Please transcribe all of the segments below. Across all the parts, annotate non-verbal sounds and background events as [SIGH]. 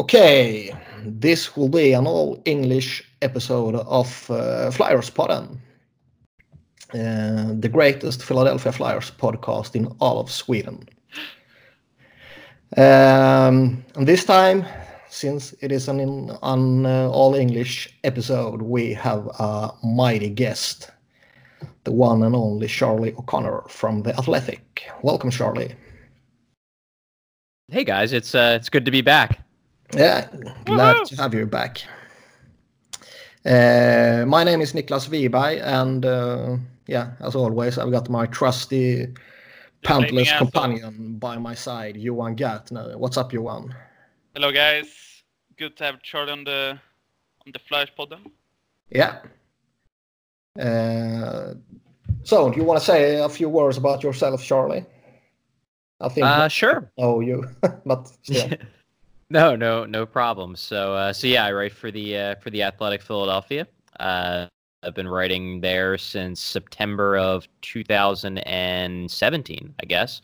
Okay, this will be an all English episode of uh, Flyers Podden, uh, the greatest Philadelphia Flyers podcast in all of Sweden. Um, and this time, since it is an, an uh, all English episode, we have a mighty guest, the one and only Charlie O'Connor from The Athletic. Welcome, Charlie. Hey guys, it's uh, it's good to be back. Yeah, glad Woo-hoo! to have you back. Uh, my name is Niklas Wiberg, and uh, yeah, as always, I've got my trusty pantless companion by my side, Johan Gärtner. What's up, Johan? Hello, guys. Good to have Charlie on the on the Flash pod. Yeah. Uh, so, do you want to say a few words about yourself, Charlie? I think. Uh, sure. Oh, you, [LAUGHS] but still. [LAUGHS] No, no, no problem. So, uh, so yeah, I write for the uh, for the Athletic Philadelphia. Uh, I've been writing there since September of 2017, I guess.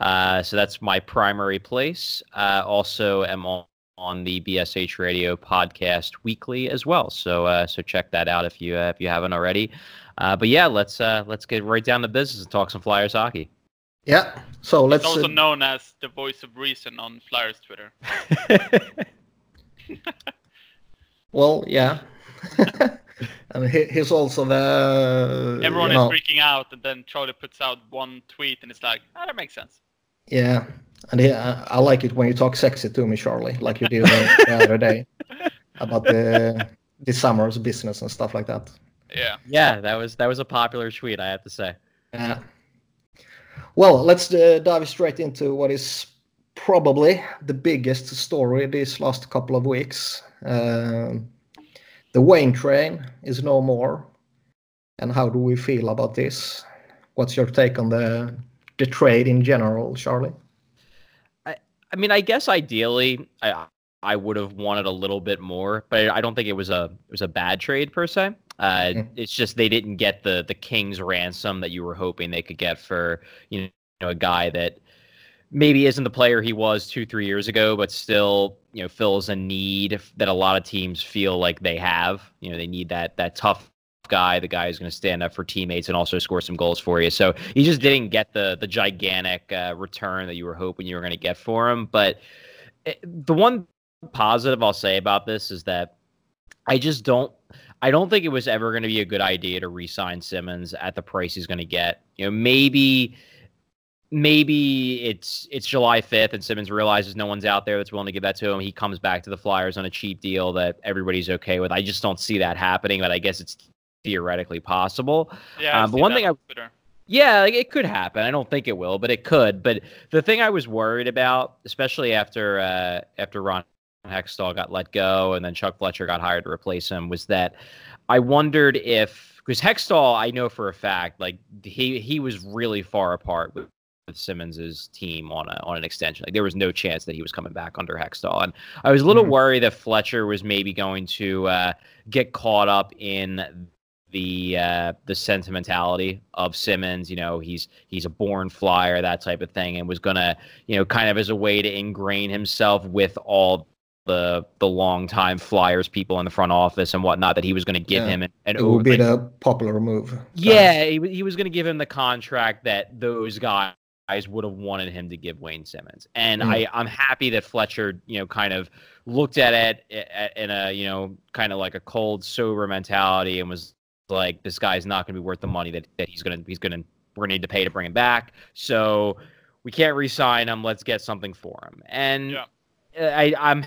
Uh, so that's my primary place. Uh, also, am on, on the BSH Radio podcast weekly as well. So, uh, so check that out if you uh, if you haven't already. Uh, but yeah, let's uh, let's get right down to business and talk some Flyers hockey. Yeah. So let's. It's also uh, known as the voice of reason on Flyers Twitter. [LAUGHS] [LAUGHS] well, yeah. [LAUGHS] and he, he's also the. Everyone is know, freaking out, and then Charlie puts out one tweet, and it's like, ah, that makes sense. Yeah, and he, uh, I like it when you talk sexy to me, Charlie, like you did the, the other day about the the summer's business and stuff like that. Yeah. Yeah, that was that was a popular tweet, I have to say. Yeah. Well, let's uh, dive straight into what is probably the biggest story these last couple of weeks. Uh, the Wayne train is no more. And how do we feel about this? What's your take on the the trade in general, Charlie? I, I mean, I guess ideally, I I would have wanted a little bit more, but I don't think it was a it was a bad trade per se. Uh, mm. It's just they didn't get the the king's ransom that you were hoping they could get for you know a guy that maybe isn't the player he was two three years ago, but still you know fills a need that a lot of teams feel like they have. You know they need that that tough guy, the guy who's going to stand up for teammates and also score some goals for you. So he just didn't get the the gigantic uh, return that you were hoping you were going to get for him. But it, eh, the one positive I'll say about this is that I just don't I don't think it was ever going to be a good idea to re-sign Simmonds at the price he's going to get. You know, maybe maybe it's it's July 5th and Simmonds realizes no one's out there that's willing to give that to him. He comes back to the Flyers on a cheap deal that everybody's okay with. I just don't see that happening, but I guess it's theoretically possible. Yeah, um, but one thing I yeah, like it could happen. I don't think it will, but it could. But the thing I was worried about, especially after uh, after Ron Hextall got let go and then Chuck Fletcher got hired to replace him was that I wondered if because Hextall I know for a fact like he he was really far apart with, with Simmonds's team on a on an extension like there was no chance that he was coming back under Hextall and I was a little mm-hmm. worried that Fletcher was maybe going to uh, get caught up in the uh, the sentimentality of Simmonds. You know, he's he's a born flyer, that type of thing, and was gonna, you know, kind of as a way to ingrain himself with all the the long time Flyers people in the front office and whatnot that he was going to give yeah. him an, an it would be the popular move. Yeah, he, he was going to give him the contract that those guys would have wanted him to give Wayne Simmonds. and mm. I I'm happy that Fletcher you know kind of looked at it in a you know kind of like a cold sober mentality and was like this guy's not going to be worth the money that, that he's going to he's going to we're going to need to pay to bring him back so we can't re-sign him let's get something for him and yeah. I, I'm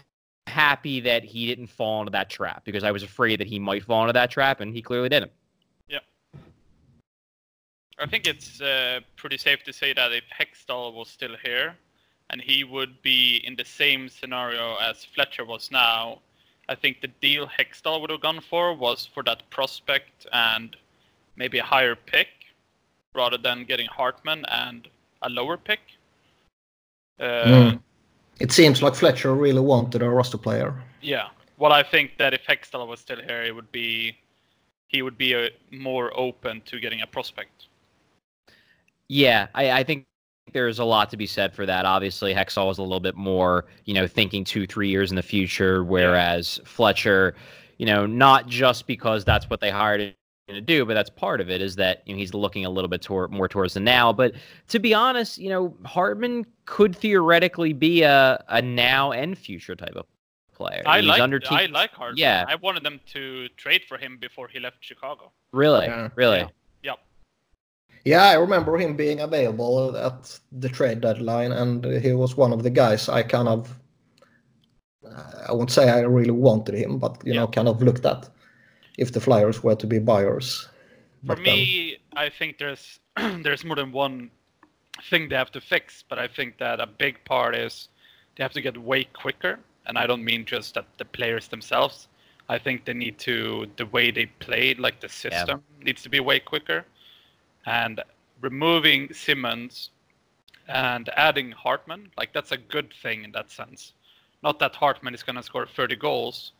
happy that he didn't fall into that trap because I was afraid that he might fall into that trap, and he clearly didn't. Yeah. I think it's uh, pretty safe to say that if Hextall was still here and he would be in the same scenario as Fletcher was now, I think the deal Hextall would have gone for was for that prospect and maybe a higher pick rather than getting Hartman and a lower pick. Uh, mm it seems like Fletcher really wanted a roster player. Yeah. Well, I think that if Hextall was still here, it would be he would be a, more open to getting a prospect. Yeah, I, I think there's a lot to be said for that. Obviously, Hextall was a little bit more, you know, thinking two, three years in the future, whereas Fletcher, you know, not just because that's what they hired him to do, but that's part of it is that you know, he's looking a little bit toward more towards the now. But to be honest, you know, Hartman could theoretically be a, a now and future type of player. I He's like under team- I like Hartman. Yeah. I wanted them to trade for him before he left Chicago. Really, Yeah. really. Yeah. Yep. Yeah, I remember him being available at the trade deadline, and he was one of the guys I kind of. I won't say I really wanted him, but you know, kind of looked at if the Flyers were to be buyers. For back then. me, um, I think there's [CLEARS THROAT] there's more than one thing they have to fix, but I think that a big part is they have to get way quicker, and I don't mean just that the players themselves. I think they need to the way they played, like the system needs to be way quicker, and removing Simmonds and adding Hartman, like that's a good thing in that sense. Not that Hartman is going to score 30 goals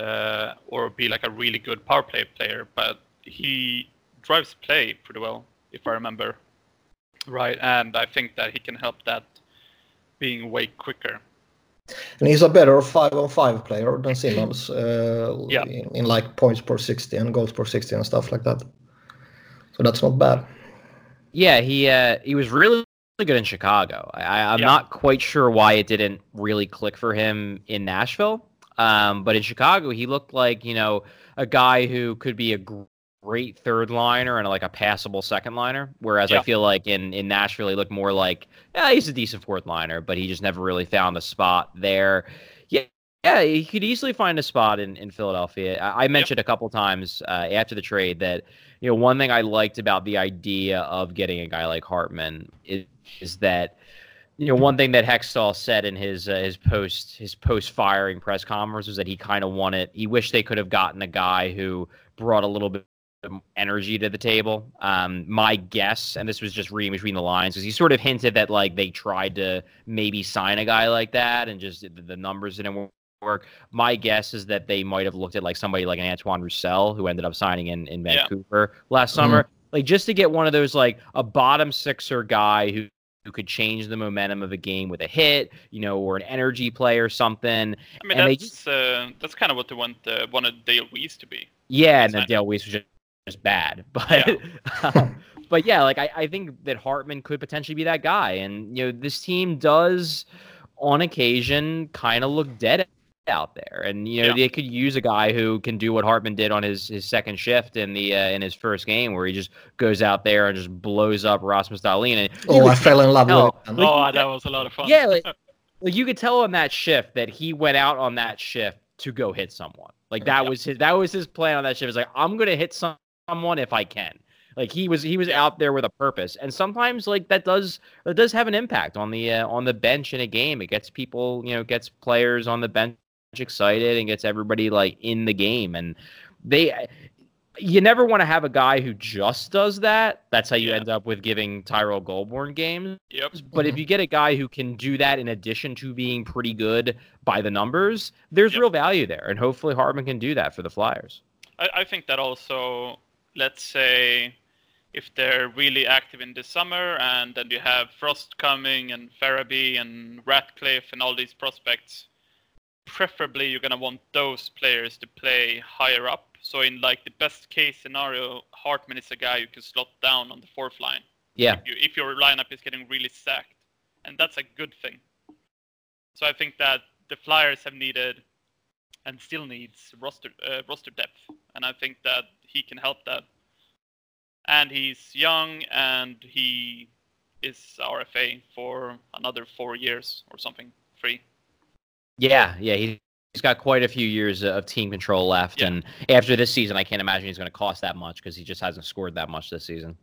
uh, or be like a really good power play player, but he drives play pretty well, if I remember right. And I think that he can help that being way quicker. And he's a better five on five player than Simmonds. Uh, Yeah. in, in like points per sixty and goals per sixty and stuff like that. So that's not bad. Yeah, he uh, he was really good in Chicago. I, I'm Yeah. not quite sure why it didn't really click for him in Nashville. Um, but in Chicago, he looked like you know a guy who could be a great third liner and like a passable second liner. Whereas I feel like in in Nashville, he looked more like yeah, he's a decent fourth liner, but he just never really found a spot there. Yeah. Yeah, he could easily find a spot in, in Philadelphia. I, I mentioned a couple times uh, after the trade that you know, one thing I liked about the idea of getting a guy like Hartman is, is that, you know, one thing that Hextall said in his uh, his post his post firing press conference was that he kind of wanted he wished they could have gotten a guy who brought a little bit of energy to the table. Um, my guess, and this was just reading between the lines, because he sort of hinted that like they tried to maybe sign a guy like that, and just the, the numbers didn't work. My guess is that they might have looked at like somebody like an Antoine Roussel who ended up signing in in Yeah. Vancouver last summer, like just to get one of those like a bottom sixer guy who who could change the momentum of a game with a hit, you know, or an energy play or something. I mean, And they that's uh, that's kind of what they want uh, wanted Dale Weise to be. Yeah, and then Dale Weise was just, just bad, [LAUGHS] but [LAUGHS] um, but yeah, like I, I think that Hartman could potentially be that guy, and you know this team does on occasion kind of look dead out there, and you know Yeah. they could use a guy who can do what Hartman did on his his second shift in the uh, in his first game, where he just goes out there and just blows up Rasmus Dahlin. And Oh, I fell in love tell. with it. Like, oh, that was a lot of fun. yeah, like, [LAUGHS] like you could tell on that shift that he went out on that shift to go hit someone. Like that Yeah. was his that was his plan on that shift. It's like I'm gonna hit some, someone if I can. Like he was he was out there with a purpose, and sometimes like that does that does have an impact on the uh, on the bench in a game. It gets people you know gets players on the bench excited and gets everybody like in the game, and they. You never want to have a guy who just does that. That's how you Yeah. end up with giving Tyrell Goulbourne games. Yep. But if mm-hmm. you get a guy who can do that in addition to being pretty good by the numbers, there's Yep. real value there. And hopefully Hartman can do that for the Flyers. I, I think that also, let's say, if they're really active in the summer, and then you have Frost coming and Farabee and Ratcliffe and all these prospects, preferably you're gonna want those players to play higher up. So in like the best case scenario, Hartman is a guy you can slot down on the fourth line Yeah. if, you, if your lineup is getting really stacked, and that's a good thing. So I think that the Flyers have needed and still needs roster uh, roster depth, and I think that he can help that. And he's young, and he is RFA for another four years or something free. Yeah. Yeah. He, he's got quite a few years of team control left. Yeah. And after this season, I can't imagine he's going to cost that much because he just hasn't scored that much this season.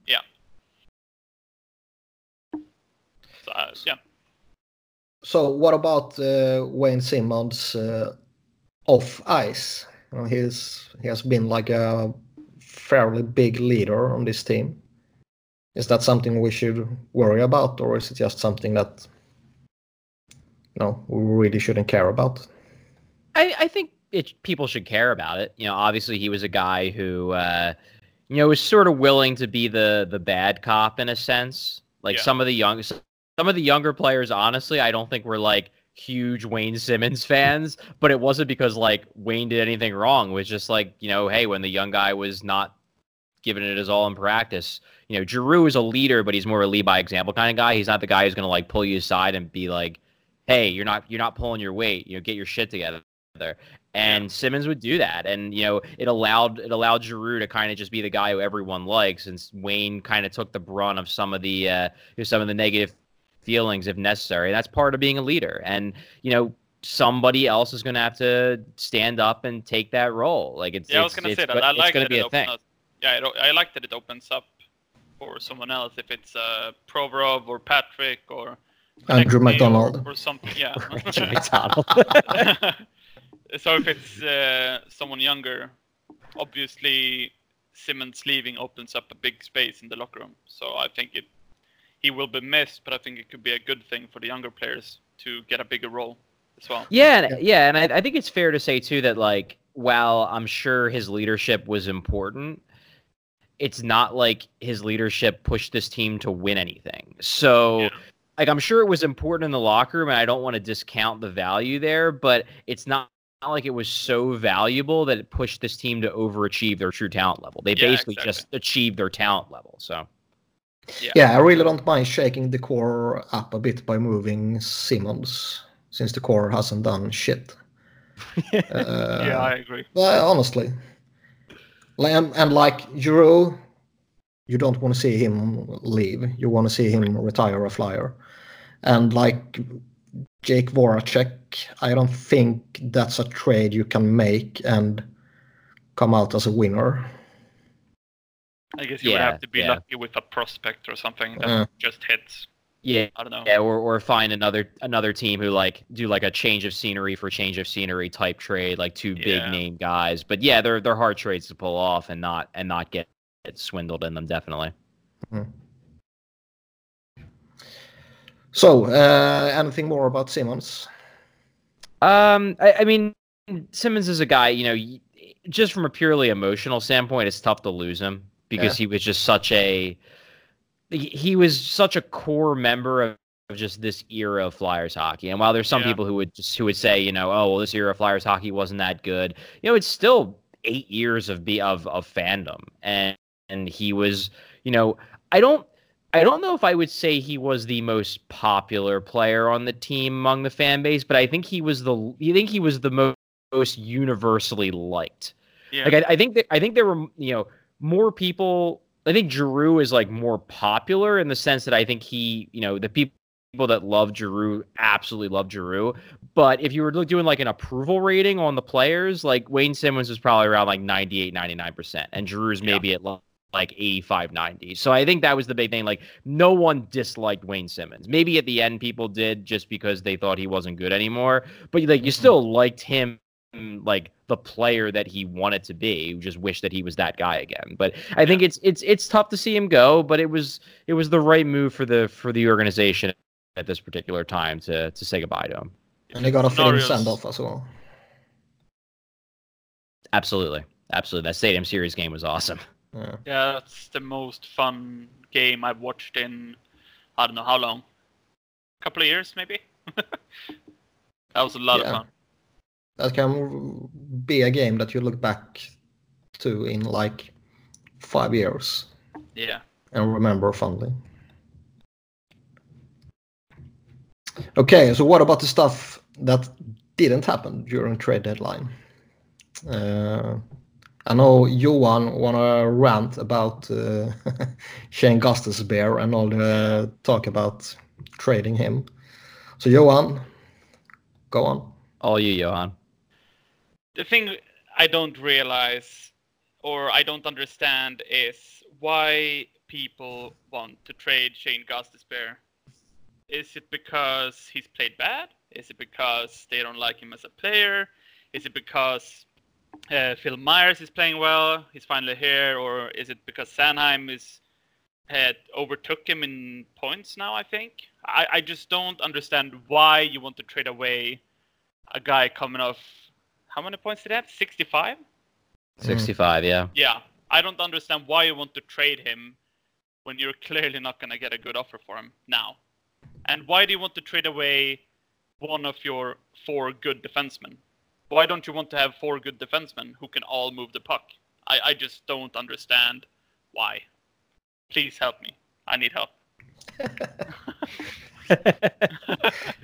So uh, yeah, So what about uh, Wayne Simmonds uh, off ice? You know, he's he has been like a fairly big leader on this team. Is that something we should worry about, or is it just something that you know we really shouldn't care about? I, I think it, people should care about it. You know, obviously he was a guy who, uh, you know, was sort of willing to be the the bad cop in a sense. Like Yeah. some of the young, some some of the younger players, honestly, I don't think were like huge Wayne Simmonds [LAUGHS] fans, but it wasn't because like Wayne did anything wrong. It was just like, you know, hey, when the young guy was not giving it his all in practice, you know, Giroux is a leader, but he's more a lead by example kind of guy. He's not the guy who's gonna like pull you aside and be like, hey, you're not you're not pulling your weight, you know, get your shit together. And Simmonds would do that, and you know it allowed it allowed Giroux to kind of just be the guy who everyone likes, and Wayne kind of took the brunt of some of the uh, some of the negative feelings if necessary. That's part of being a leader. And, you know, somebody else is going to have to stand up and take that role. Like it's, yeah, it's, I was going to say that. I like going to be a thing. Up, yeah, I, I like that it opens up for someone else. If it's uh, Provorov or Patrick or Andrew MacDonald or, or something, yeah. [LAUGHS] Andrew [LAUGHS] MacDonald. [LAUGHS] so if it's uh, someone younger, obviously Simmonds leaving opens up a big space in the locker room. So I think it he will be missed, but I think it could be a good thing for the younger players to get a bigger role as well. Yeah, and, yeah, and I, I think it's fair to say too that like while I'm sure his leadership was important, it's not like his leadership pushed this team to win anything. So. Yeah. Like I'm sure it was important in the locker room, and I don't want to discount the value there, but it's not not like it was so valuable that it pushed this team to overachieve their true talent level. They yeah, basically exactly. just achieved their talent level. So yeah. yeah, I really don't mind shaking the core up a bit by moving Simmonds, since the core hasn't done shit. uh, [LAUGHS] yeah, I agree. Well, honestly, and, and like Giroux, you don't want to see him leave. You want to see him retire a flyer. And like Jake Voracek, I don't think that's a trade you can make and come out as a winner. I guess you yeah, would have to be yeah. lucky with a prospect or something that uh, just hits. Yeah, I don't know. Yeah, or or find another another team who like do like a change of scenery for change of scenery type trade, like two big name guys. But yeah, they're they're hard trades to pull off and not and not get, get swindled in them definitely. Mm-hmm. So, uh, anything more about Simmonds? Um, I, I mean, Simmonds is a guy. You know, just from a purely emotional standpoint, it's tough to lose him because yeah. he was just such a he was such a core member of just this era of Flyers hockey. And while there's some yeah. people who would just who would say, you know, oh well, this era of Flyers hockey wasn't that good. You know, it's still eight years of be of of fandom, and and he was, you know, I don't. I don't know if I would say he was the most popular player on the team among the fan base, but I think he was the. You think he was the most, most universally liked. Yeah. Like I, I think that I think there were you know more people. I think Giroux is like more popular in the sense that I think he, you know, the people that love Giroux absolutely love Giroux. But if you were doing like an approval rating on the players, like Wayne Simmonds was probably around like 98, 99%. And Giroux's maybe yeah. at like 85, 90. So I think that was the big thing. Like no one disliked Wayne Simmonds. Maybe at the end people did just because they thought he wasn't good anymore. But like you mm-hmm. still liked him like the player that he wanted to be. You just wish that he was that guy again. But I think it's it's it's tough to see him go, but it was it was the right move for the for the organization at this particular time to to say goodbye to him. And they got a fitting send off as well. Absolutely. Absolutely. That Stadium Series game was awesome. [LAUGHS] Yeah. yeah, that's the most fun game I've watched in I don't know how long. A couple of years maybe. [LAUGHS] that was a lot yeah. of fun that can be a game that you look back to in like five years. Yeah. And remember fondly. Okay, so what about the stuff that didn't happen during trade deadline? Uh, I know Johan wanna rant about uh, [LAUGHS] Shane Gostisbehere and all the talk about trading him. So Johan, go on. All you, Johan the thing I don't realize or I don't understand is why people want to trade Shane Gostisbehere. Is it because he's played bad? Is it because they don't like him as a player? Is it because uh, Phil Myers is playing well? He's finally here, or is it because Sanheim is had overtook him in points now? I think I, I just don't understand why you want to trade away a guy coming off how many points did he have? 65? 65, yeah. Yeah. I don't understand why you want to trade him when you're clearly not going to get a good offer for him now. And why do you want to trade away one of your four good defensemen? Why don't you want to have four good defensemen who can all move the puck? I, I just don't understand why. Please help me. I need help.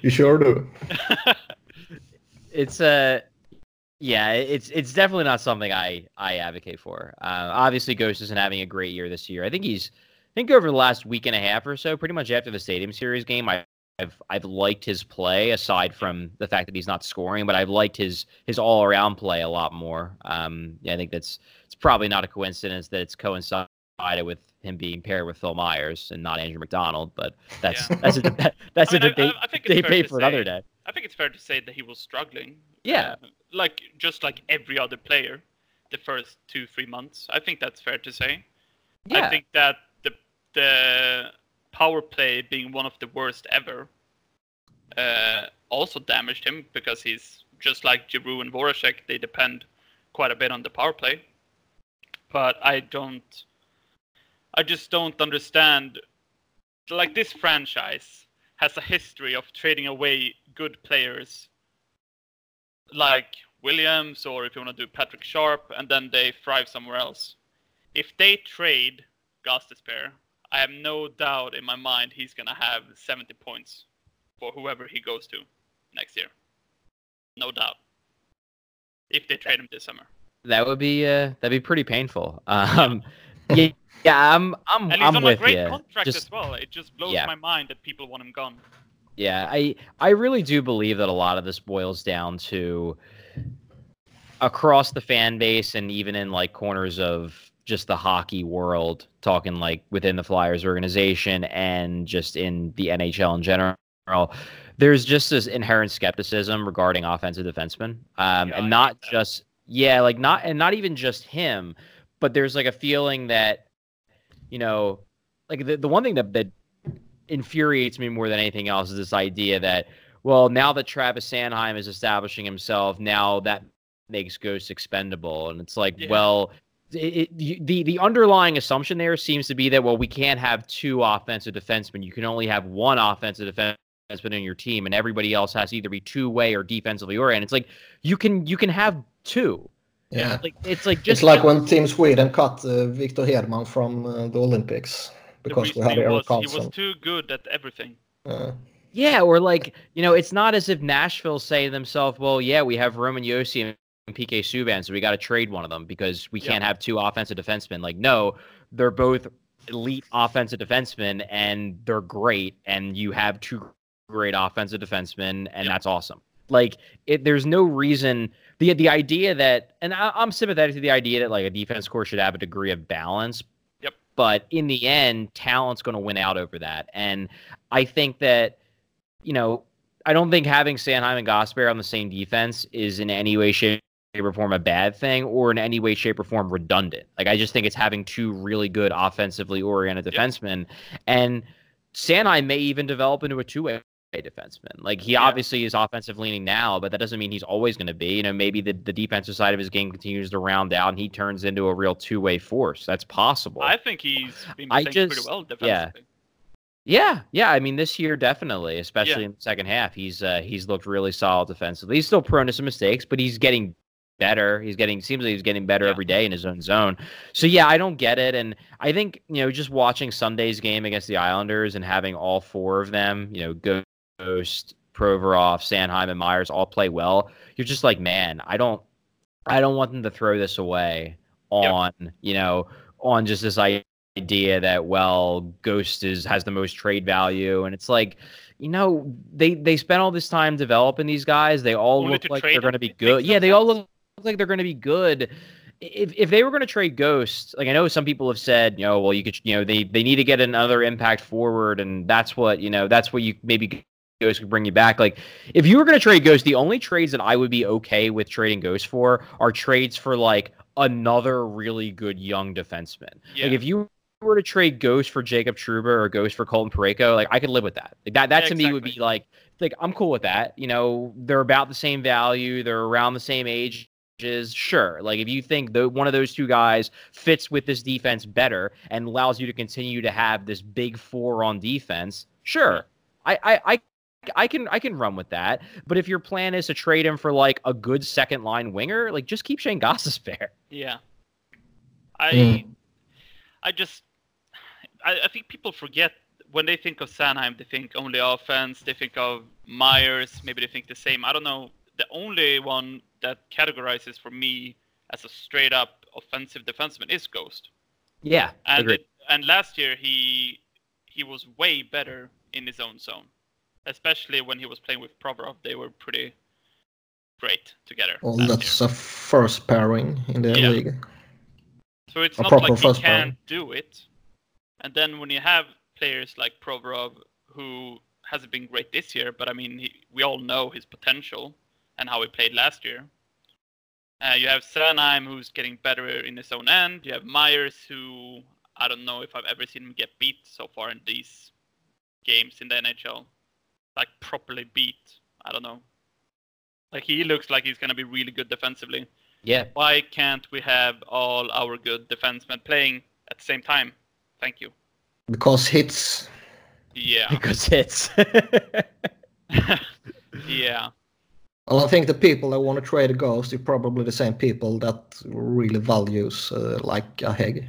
you sure do. [LAUGHS] it's a. Uh, yeah, it's it's definitely not something I I advocate for. Uh, obviously, Ghost isn't having a great year this year. I think he's I think over the last week and a half or so, pretty much after the Stadium Series game, I, I've I've liked his play aside from the fact that he's not scoring, but I've liked his his all around play a lot more. Um, I think that's it's probably not a coincidence that it's coincided with him being paired with Phil Myers and not Andrew MacDonald, but that's yeah. that's a [LAUGHS] that's I mean, a debate I, I think debate for say, another day. I think it's fair to say that he was struggling. Yeah, uh, like just like every other player, the first two three months. I think that's fair to say. Yeah. I think that the the power play being one of the worst ever uh, also damaged him because he's just like Giroux and Voracek. They depend quite a bit on the power play. But I don't. I just don't understand. Like this franchise has a history of trading away good players, like Williams, or if you want to do Patrick Sharp, and then they thrive somewhere else. If they trade Gostisbehere, I have no doubt in my mind he's gonna have 70 points for whoever he goes to next year. No doubt. If they trade him this summer. That would be uh, that'd be pretty painful. [LAUGHS] Um, yeah, yeah, I'm I'm and he's I'm on with a great you. contract Just, as well. It just blows yeah. my mind that people want him gone. Yeah, I I really do believe that a lot of this boils down to across the fan base and even in like corners of just the hockey world, talking like within the Flyers organization and just in the NHL in general. There's just this inherent skepticism regarding offensive defensemen, um, yeah, and not just yeah, like not and not even just him, but there's like a feeling that you know, like the the one thing that that infuriates me more than anything else is this idea that well, now that Travis Sanheim is establishing himself, now that makes Ghost expendable, and it's like, yeah. well, it, it, the the underlying assumption there seems to be that well, we can't have two offensive defensemen. You can only have one offensive defenseman in your team, and everybody else has to either be two way or defensively oriented. It's like you can you can have two. Yeah, like it's like just it's like when Team Sweden cut uh, Victor Hedman from uh, the Olympics because we had Erik Karlsson. He was too good at everything. Uh, yeah, or like you know, it's not as if Nashville say to themselves, "Well, yeah, we have Roman Josi and PK Subban, so we got to trade one of them because we can't have two offensive defensemen. Like, no, they're both elite offensive defensemen and they're great, and you have two great offensive defensemen, and that's awesome. Like, it, there's no reason the the idea that, and I, I'm sympathetic to the idea that like a defense core should have a degree of balance. Yep. But in the end, talent's going to win out over that, and I think that, you know, I don't think having Sanheim and Gostisbehere on the same defense is in any way, shape, shape or form a bad thing or in any way, shape, or form redundant. Like I just think it's having two really good offensively oriented defensemen. And Sanheim may even develop into a two way defenseman. Like he yeah. obviously is offensive leaning now, but that doesn't mean he's always going to be. You know, maybe the, the defensive side of his game continues to round out and he turns into a real two way force. That's possible. I think he's been I just, pretty well defensively. Yeah. Yeah, yeah. I mean, this year definitely, especially yeah. in the second half, he's uh, he's looked really solid defensively. He's still prone to some mistakes, but he's getting better. He's getting seems like he's getting better yeah. every day in his own zone. So yeah, I don't get it. And I think you know just watching Sunday's game against the Islanders and having all four of them, you know, Ghost, Provorov, Sanheim, and Myers all play well. You're just like, man, I don't, I don't want them to throw this away on yep. you know on just this idea that well, Ghost is has the most trade value, and it's like you know, they they spent all this time developing these guys. They all look like they're going to be good. Yeah, they all look like they're going to be good. If, if they were going to trade Ghost, like I know some people have said, you know, well, you could, you know, they, they need to get another impact forward, and that's what, you know, that's what you maybe Ghost could bring you back. Like, if you were going to trade Ghost, the only trades that I would be okay with trading Ghost for are trades for like another really good young defenseman. Yeah. Like, if you were to trade Ghost for Jacob Trouba or Ghost for Colton Parayko, like I could live with that. Like that, that yeah, to exactly. me would be like, like I'm cool with that. You know, they're about the same value, they're around the same age is sure. Like if you think the one of those two guys fits with this defense better and allows you to continue to have this big four on defense, sure. I, I, I I can I can run with that. But if your plan is to trade him for like a good second line winger, like just keep Shane Gostisbehere. [LAUGHS] Yeah. I Mm. I just I, I think people forget when they think of Sanheim, they think only offense. They think of Myers. Maybe they think the same. I don't know. The only one that categorizes for me as a straight up offensive defenseman is Ghost. Yeah, And agreed. it, and last year he he was way better in his own zone, especially when he was playing with Provorov. They were pretty great together. Well, that's year. a first pairing in the Yeah. league. So it's a not proper like he first can't pair. do it. And then when you have players like Provorov, who hasn't been great this year, but I mean, he, we all know his potential and how he played last year. Uh, you have Sanheim, who's getting better in his own end. You have Myers, who I don't know if I've ever seen him get beat so far in these games in the NHL. Like, properly beat. I don't know. Like, he looks like he's going to be really good defensively yeah, why can't we have all our good defensemen playing at the same time? Thank you. Because hits. Yeah. [LAUGHS] because hits. [LAUGHS] [LAUGHS] yeah. Well, I think the people that want to trade a ghost are probably the same people that really values uh, like a Hägg.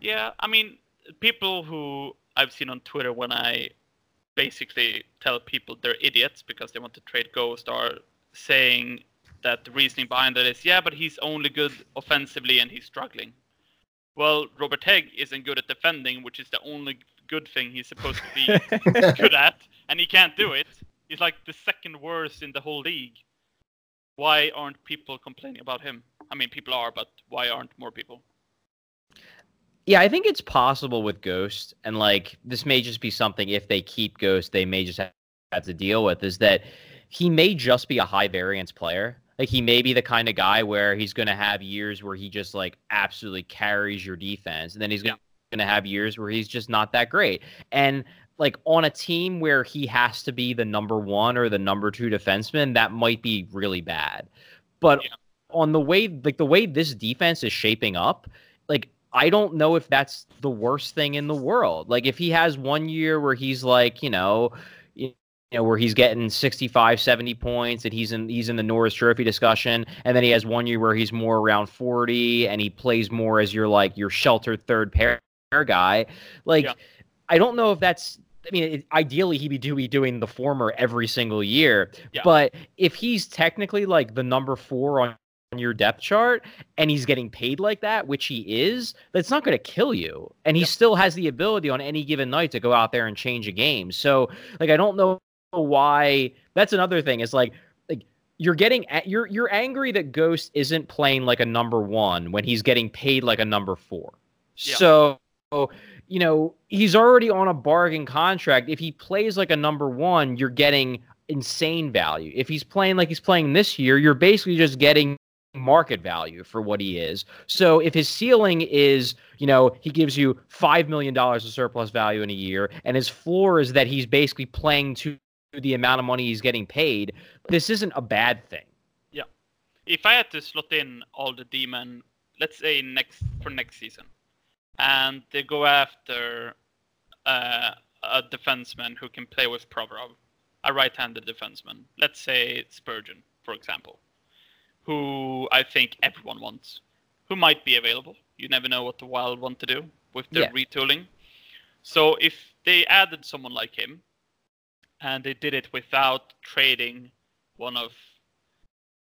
Yeah. I mean, people who I've seen on Twitter when I basically tell people they're idiots because they want to trade Ghost are saying that the reasoning behind that is, yeah, but he's only good offensively and he's struggling. Well, Robert Hägg isn't good at defending, which is the only good thing he's supposed to be [LAUGHS] good at, and he can't do it. He's like the second worst in the whole league. Why aren't people complaining about him? I mean, people are, but why aren't more people? Yeah, I think it's possible with Ghost, and like this may just be something if they keep Ghost, they may just have, to deal with is that he may just be a high variance player. Like he may be the kind of guy where he's going to have years where he just like absolutely carries your defense, and then he's going to have years where he's just not that great. And like on a team where he has to be the number one or the number two defenseman, that might be really bad. But Yeah. on the way, like the way this defense is shaping up, like I don't know if that's the worst thing in the world. Like if he has one year where he's like, you know, you know, where he's getting 65, 70 points and he's in he's in the Norris Trophy discussion, and then he has one year where he's more around 40 and he plays more as your like your sheltered third pair guy. Like Yeah. I don't know if that's I mean, it, ideally he'd be, do, be doing the former every single year. Yeah. But if he's technically like the number four on your depth chart and he's getting paid like that, which he is, that's not going to kill you. And he Yep. still has the ability on any given night to go out there and change a game. So, like, I don't know why. That's another thing. Is like, like you're getting you're you're angry that Ghost isn't playing like a number one when he's getting paid like a number four. So, you know, he's already on a bargain contract. If he plays like a number one, you're getting insane value. If he's playing like he's playing this year, you're basically just getting market value for what he is. So if his ceiling is, you know, he gives you $5 million of surplus value in a year, and his floor is that he's basically playing to the amount of money he's getting paid, this isn't a bad thing. Yeah. If I had to slot in all the demon, let's say next for next season, and they go after uh, a defenseman who can play with Provorov, a right-handed defenseman, let's say Spurgeon, for example, who I think everyone wants, who might be available. You never know what the Wild want to do with their Yeah. retooling. So if they added someone like him, and they did it without trading one of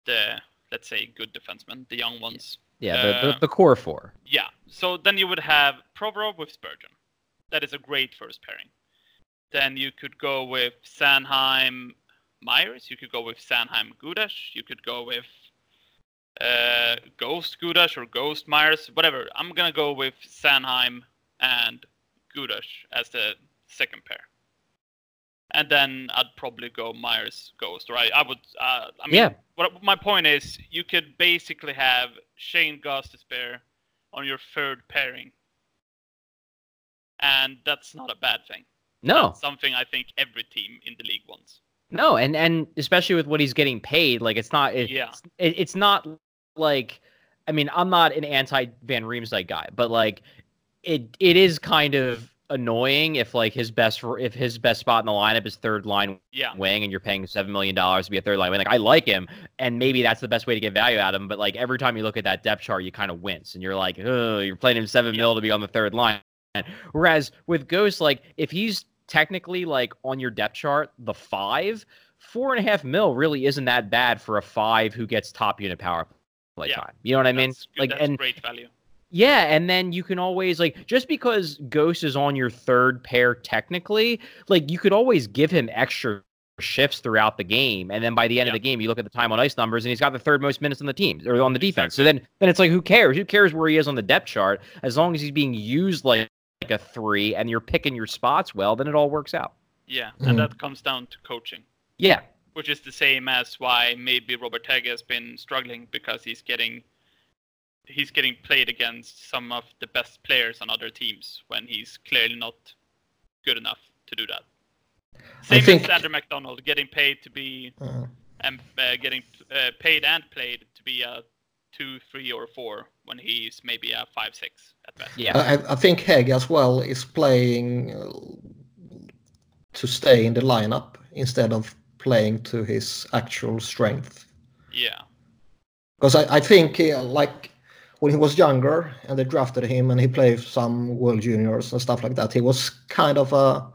the let's say good defensemen, the young ones. Yeah, the, the, Uh, the core four. Yeah. So then you would have Provorov with Spurgeon. That is a great first pairing. Then you could go with Sanheim Myers. You could go with Sanheim Gudas. You could go with uh, Ghost Gudas or Ghost Myers, whatever. I'm gonna go with Sanheim and Gudas as the second pair. And then I'd probably go Myers Ghost, right? I would. Uh, I mean, Yeah. what my point is, you could basically have Shane Gostisbehere on your third pairing, and that's not a bad thing. No, That's something I think every team in the league wants. No, and and especially with what he's getting paid, like it's not it, Yeah. it, it's not like I mean, I'm not an anti Van Riemsdyk guy, but like it it is kind of annoying if like his best if his best spot in the lineup is third line Yeah. wing and you're paying seven million dollars to be a third line wing. Like I like him, and maybe that's the best way to get value out of him. But like every time you look at that depth chart, you kind of wince, and you're like, oh, you're playing him seven Yeah. mil to be on the third line. Whereas with Ghost, like if he's technically like on your depth chart, the five, four and a half mil really isn't that bad for a five who gets top unit power play Yeah. time. You know what I mean? Good. Like That's and great value. Yeah, and then you can always like just because Ghost is on your third pair technically, like you could always give him extra shifts throughout the game, and then by the end of the game, you look at the time on ice numbers, and he's got the third most minutes on the team or on the defense. So then, then it's like who cares? Who cares where he is on the depth chart? As long as he's being used like, like a three, and you're picking your spots well, then it all works out. Yeah, Mhm. and that comes down to coaching, Yeah, which is the same as why maybe Robert Hegge has been struggling because he's getting he's getting played against some of the best players on other teams when he's clearly not good enough to do that. Same think- as Andrew MacDonald getting paid to be Uh, and uh, getting uh, paid and played to be a two, three, or four when he's maybe a five, six at best. yeah. I, I think Hägg as well is playing uh, to stay in the lineup instead of playing to his actual strength. Yeah, Because I, I think like when he was younger and they drafted him and he played some World Juniors and stuff like that, he was kind of a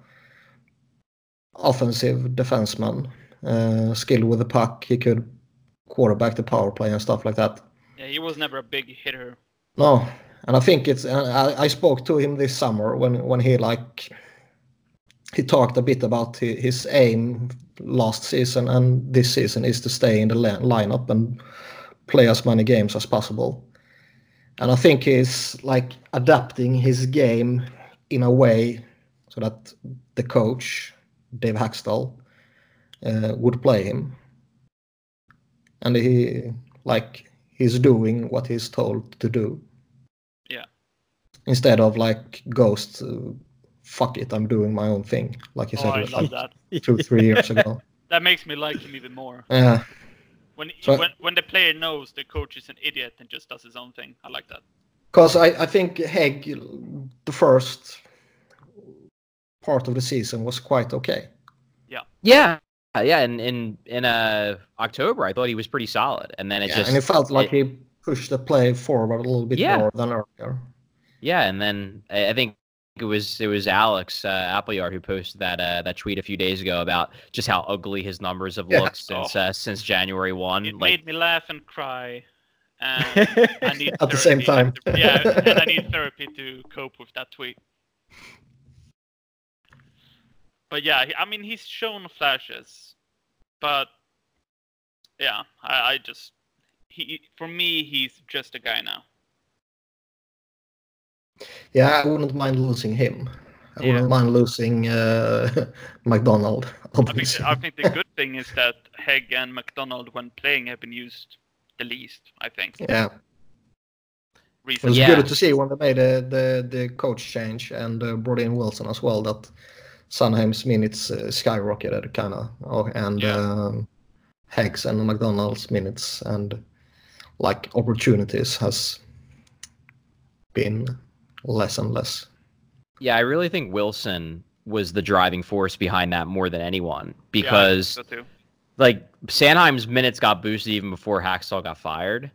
offensive defenseman, uh, skilled with the puck. He could quarterback the power play and stuff like that. yeah, he was never a big hitter. No, and I think it's. and I, I spoke to him this summer when when he like he talked a bit about his aim last season and this season is to stay in the lineup and play as many games as possible. And I think he's like adapting his game in a way so that the coach Dave Hakstol uh, would play him, and he like he's doing what he's told to do. Yeah. Instead of like Ghost, uh, fuck it, I'm doing my own thing, like he Oh, said I like love that. two, three years ago. [LAUGHS] That makes me like him even more. Yeah, When So- when when the player knows the coach is an idiot and just does his own thing, I like that. because I, I think Hägg, the first part of the season was quite okay. Yeah, yeah. Yeah, In in in uh October, I thought he was pretty solid, and then it Yeah, just and it felt like it- he pushed the play forward a little bit Yeah. more than earlier. Yeah, and then I I think it was it was Alex uh, Appleyard who posted that uh, that tweet a few days ago about just how ugly his numbers have Yeah. looked [LAUGHS] since uh, since January one. It Like, made me laugh and cry. And [LAUGHS] I need At the same time. yeah, and [LAUGHS] I need therapy to cope with that tweet. But yeah, I mean, he's shown flashes, but yeah, I, I just he for me, he's just a guy now. Yeah, I wouldn't mind losing him. I Yeah. wouldn't mind losing uh, [LAUGHS] MacDonald. [LAUGHS] I think Obviously. I think the good thing is that Hägg and MacDonald, when playing, have been used the least. I think Yeah, it was. Yeah. good to see when they made uh, the the coach change and uh, brought in Wilson as well. That Sanheim's minutes uh, skyrocketed, kind of, oh, and Yeah. um, Hägg's and MacDonald's minutes and like opportunities has been less and less. yeah, I really think Wilson was the driving force behind that more than anyone Yeah, because so too. like Sanheim's minutes got boosted even before Hakstol got fired.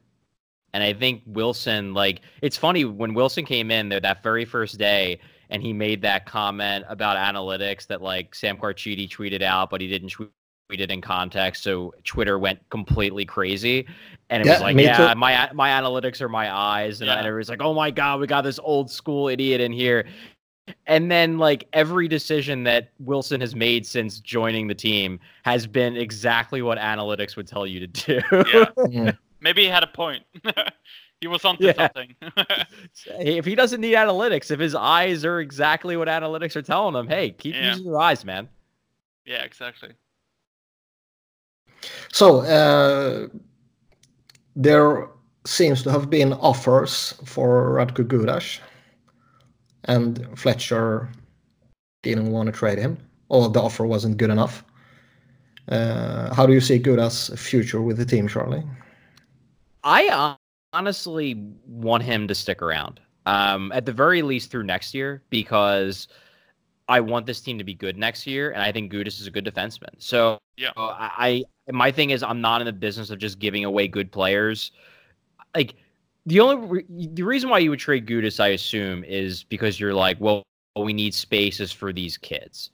And I think Wilson, like, it's funny when Wilson came in there that very first day and he made that comment about analytics that, like, Sam Carchidi tweeted out, but he didn't tweet it in context. So Twitter went completely crazy. And it Yeah, was like, yeah, too. my my analytics are my eyes. And, Yeah. and it was like, oh my God, we got this old school idiot in here. And then, like, every decision that Wilson has made since joining the team has been exactly what analytics would tell you to do. Yeah, [LAUGHS] Yeah. maybe he had a point. [LAUGHS] he was onto Yeah. something. [LAUGHS] if he doesn't need analytics, if his eyes are exactly what analytics are telling him, hey, keep Yeah. using your eyes, man. yeah, exactly. So uh, there seems to have been offers for Radko Gudas, and Fletcher didn't want to trade him, or the offer wasn't good enough. Uh, how do you see Gudas' future with the team, Charlie? I uh, honestly want him to stick around, um, at the very least through next year, because I want this team to be good next year, and I think Gudas is a good defenseman. So Yeah. uh, I, I my thing is I'm not in the business of just giving away good players. Like the only re- the reason why you would trade Gudas, I assume, is because you're like, well, we need spaces for these kids.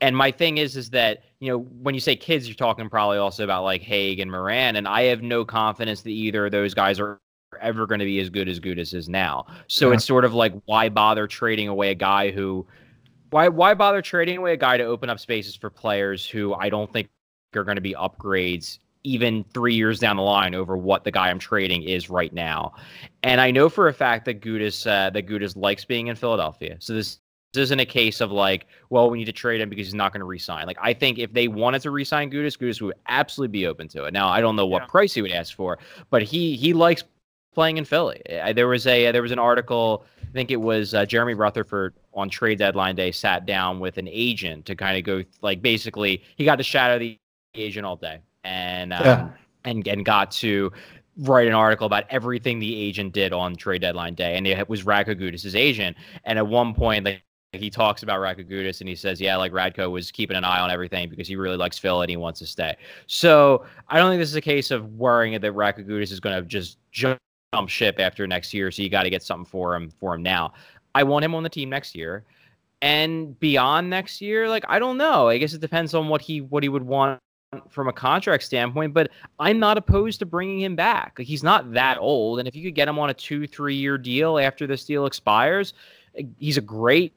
And my thing is, is that you know when you say kids, you're talking probably also about like Hägg and Morin, and I have no confidence that either of those guys are ever going to be as good as Gudas is now. So Yeah. it's sort of like why bother trading away a guy who why why bother trading away a guy to open up spaces for players who I don't think are going to be upgrades even three years down the line over what the guy I'm trading is right now. And I know for a fact that Gudas uh, that Gudas likes being in Philadelphia. So this this isn't a case of like, well, we need to trade him because he's not going to resign. Like I think if they wanted to resign Gudas, Gudas would absolutely be open to it. Now I don't know what Yeah. price he would ask for, but he he likes playing in Philly. Uh, There was a there was an article. I think it was uh, Jeremy Rutherford on trade deadline day sat down with an agent to kind of go like basically he got to shadow the agent all day. And um, Yeah. and and got to write an article about everything the agent did on trade deadline day. And it was Radko Gudas' agent. And at one point like he talks about Radko Gudas and he says yeah like Radko was keeping an eye on everything because he really likes Phil and he wants to stay. So I don't think this is a case of worrying that Radko Gudas is going to just jump ship after next year. So you got to get something for him for him now. I want him on the team next year. And beyond next year like i don't know. I guess it depends on what he what he would want from a contract standpoint but i'm not opposed to bringing him back like, he's not that old and if you could get him on a two three year deal after this deal expires eh, he's a great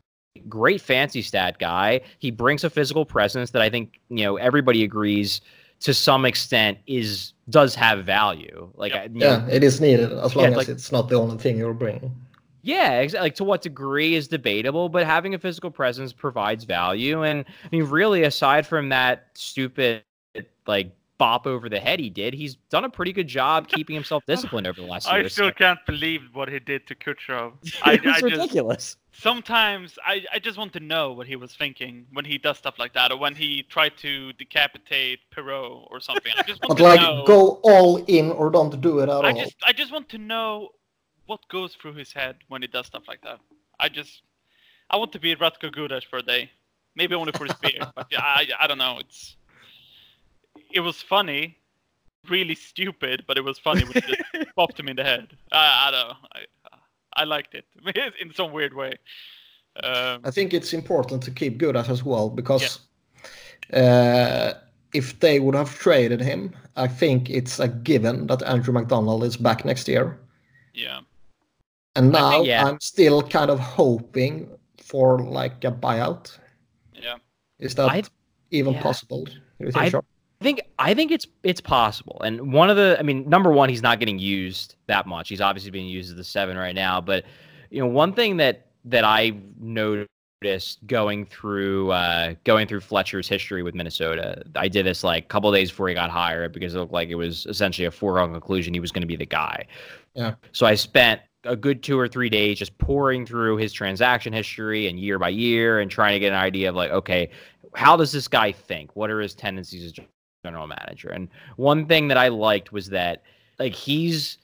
great fancy stat guy he brings a physical presence that i think you know everybody agrees to some extent is does have value like Yep. I- you know, Yeah, it is needed as long Yeah, as like- it's not the only thing you're bringing. Yeah, exa- like to what degree is debatable, but having a physical presence provides value. And I mean, really, aside from that stupid like bop over the head he did, he's done a pretty good job keeping himself [LAUGHS] disciplined over the last year. I or still so. can't believe what he did to Kucherov. [LAUGHS] I, it was I just ridiculous. sometimes I, I just want to know what he was thinking when he does stuff like that, or when he tried to decapitate Perreault or something. I just [LAUGHS] want But to like, know. go all in or don't do it at I all. just I just want to know what goes through his head when he does stuff like that. I just I want to be Radko Gudas for a day, maybe only for his beer. But yeah, I I don't know. It's it was funny, really stupid, but it was funny when it just [LAUGHS] popped him in the head. I I don't know. I I liked it [LAUGHS] in some weird way. Um, I think it's important to keep Gudas as well because uh, if they would have traded him, I think it's a given that Andrew MacDonald is back next year. yeah. And now think, yeah. I'm still kind of hoping for like a buyout. Yeah. Is that I- even yeah. possible? Do you think, I- Sean? I think I think it's it's possible. And one of the I mean, number one, he's not getting used that much. He's obviously being used as the seven right now. But you know, one thing that that I noticed going through uh, going through Fletcher's history with Minnesota, I did this like a couple days before he got hired because it looked like it was essentially a foregone conclusion he was going to be the guy. Yeah. So I spent a good two or three days just pouring through his transaction history and year by year and trying to get an idea of like, okay, how does this guy think? What are his tendencies as general manager? And one thing that I liked was that like he's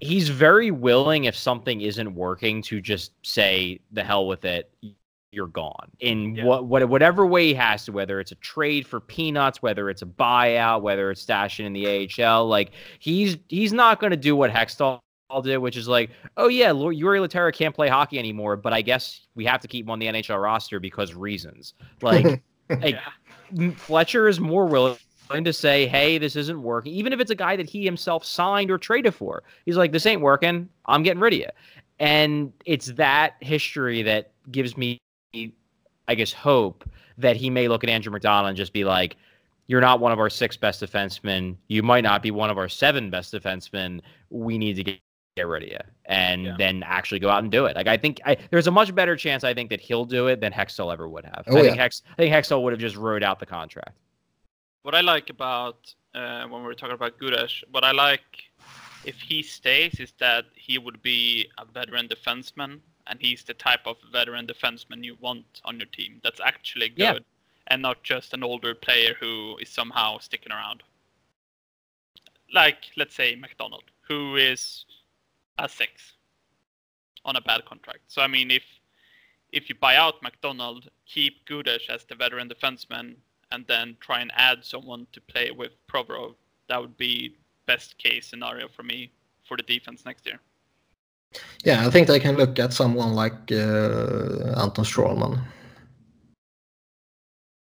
he's very willing if something isn't working to just say the hell with it you're gone in Yeah. what, what whatever way he has to whether it's a trade for peanuts whether it's a buyout whether it's stashing in the AHL like he's he's not going to do what Hextall did which is like oh yeah Jori Lehtera can't play hockey anymore but I guess we have to keep him on the NHL roster because reasons like [LAUGHS] like M- Fletcher is more willing to say, "Hey, this isn't working," even if it's a guy that he himself signed or traded for. He's like, "This ain't working. I'm getting rid of you." And it's that history that gives me, I guess, hope that he may look at Andrew MacDonald and just be like, "You're not one of our six best defensemen. You might not be one of our seven best defensemen. We need to get." Get rid of you, and Yeah. then actually go out and do it. Like I think I, there's a much better chance I think that he'll do it than Hextall ever would have. Oh, I think yeah. Hex, I think Hextall would have just wrote out the contract. What I like about uh, when we are talking about Gudas, what I like if he stays is that he would be a veteran defenseman, and he's the type of veteran defenseman you want on your team. That's actually good, Yeah. and not just an older player who is somehow sticking around. Like, let's say MacDonald, who is a six on a bad contract. So I mean, if if you buy out MacDonald, keep Gudas as the veteran defenseman, and then try and add someone to play with Provorov. That would be best case scenario for me for the defense next year. Yeah, I think they can look at someone like uh, Anton Stralman.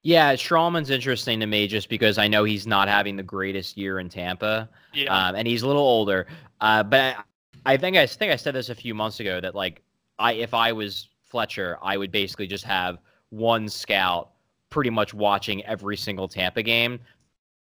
Yeah, Stralman's interesting to me just because I know he's not having the greatest year in Tampa, Yeah. um, and he's a little older. Uh, but I, I think I think I said this a few months ago that like I if I was Fletcher, I would basically just have one scout pretty much watching every single Tampa game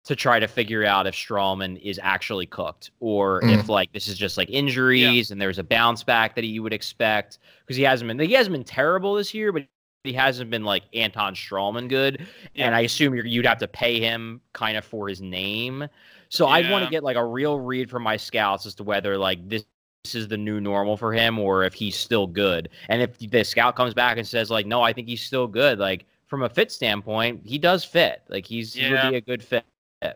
to try to figure out if Stralman is actually cooked or if mm-hmm. like this is just like injuries and there's a bounce back that you would expect because he hasn't been he hasn't been terrible this year, but he hasn't been like Anton Stralman good. Yeah. And I assume you're, you'd have to pay him kind of for his name. So I'd want to get like a real read from my scouts as to whether like this this is the new normal for him or if he's still good. And if the scout comes back and says like, no, I think he's still good. Like from a fit standpoint, he does fit. Like he's he would be a good fit.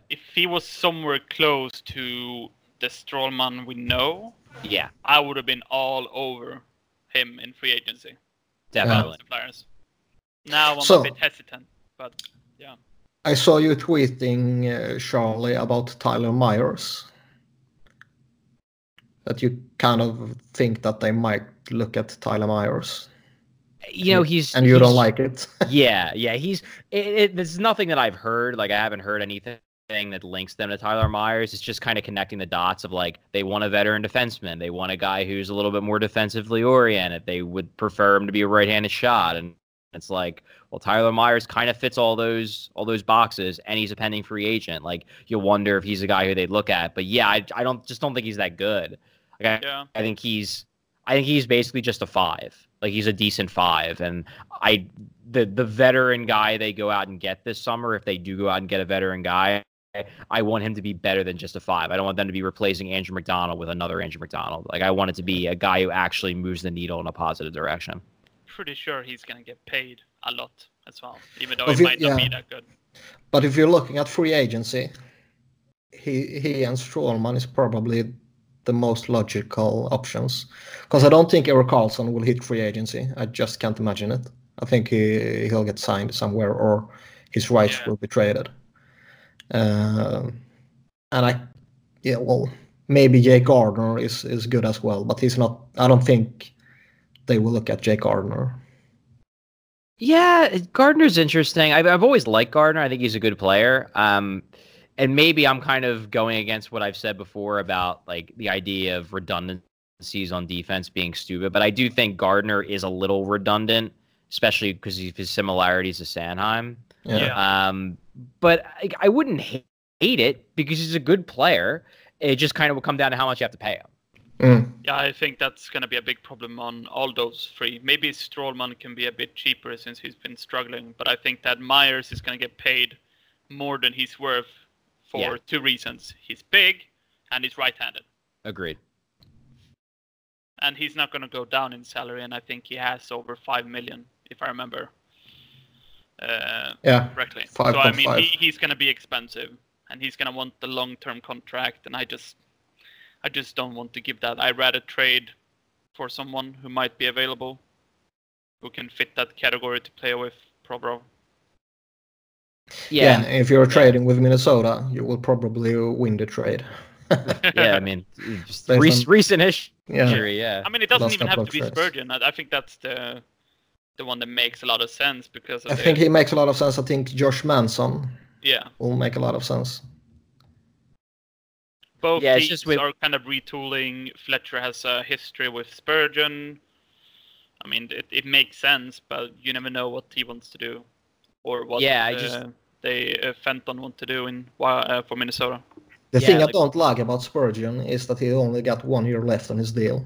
if he was somewhere close to the Stralman we know, Yeah, I would have been all over him in free agency. definitely. The Flyers. Now I'm So- a bit hesitant, but yeah. I saw you tweeting, uh, Charlie, about Tyler Myers. That you kind of think that they might look at Tyler Myers, You know, he's and you don't like it. [LAUGHS] yeah, yeah. He's it, it, there's nothing that I've heard. Like I haven't heard anything that links them to Tyler Myers. It's just kind of connecting the dots of like they want a veteran defenseman. They want a guy who's a little bit more defensively oriented. They would prefer him to be a right-handed shot. And it's like, well, Tyler Myers kind of fits all those all those boxes, and he's a pending free agent. Like you wonder if he's a guy who they'd look at. But yeah, I, I don't just don't think he's that good. Like I, yeah. I think he's I think he's basically just a five. Like he's a decent five. And I the the veteran guy they go out and get this summer, if they do go out and get a veteran guy, I want him to be better than just a five. I don't want them to be replacing Andrew MacDonald with another Andrew MacDonald. Like I want it to be a guy who actually moves the needle in a positive direction. Pretty sure he's gonna get paid a lot as well, even though Of it it- might not yeah. be that good. But if you're looking at free agency, he he and Strålman is probably the most logical options. Because I don't think Erik Karlsson will hit free agency. I just can't imagine it. I think he he'll get signed somewhere or his rights Yeah. will be traded. Um, and I, yeah, well, maybe Jake Gardiner is is good as well, but he's not. I don't think they will look at Jake Gardiner. Yeah, Gardiner's interesting. I've, I've always liked Gardiner. I think he's a good player. Um, and maybe I'm kind of going against what I've said before about like the idea of redundancies on defense being stupid. But I do think Gardiner is a little redundant, especially because of his similarities to Sanheim. Yeah. Yeah. Um, but I, I wouldn't hate, hate it because he's a good player. It just kind of will come down to how much you have to pay him. Mm. Yeah, I think that's going to be a big problem on all those three. Maybe Stralman can be a bit cheaper since he's been struggling, but I think that Myers is going to get paid more than he's worth for Yeah. two reasons. He's big and he's right-handed. Agreed. And he's not going to go down in salary, and I think he has over 5 million, if I remember uh, Yeah. correctly. Five so, I mean, five. he, he's going to be expensive, and he's going to want the long-term contract, and I just, I just don't want to give that. I'd rather trade for someone who might be available, who can fit that category to play with Provorov. Yeah. Yeah. if you're trading with Minnesota, you will probably win the trade. [LAUGHS] Yeah. I mean, just Based rec- on- recent history. Yeah. Yeah. I mean, it doesn't Last even have to be trades. Spurgeon. I, I think that's the the one that makes a lot of sense because of I the, think he makes a lot of sense. I think Josh Manson yeah. will make a lot of sense. Both Yeah, teams just with- are kind of retooling. Fletcher has a history with Spurgeon. I mean, it, it makes sense, but you never know what he wants to do, or what Yeah, I uh, just- they uh, Fenton want to do in uh, for Minnesota. The Yeah, thing like- I don't like about Spurgeon is that he only got one year left on his deal,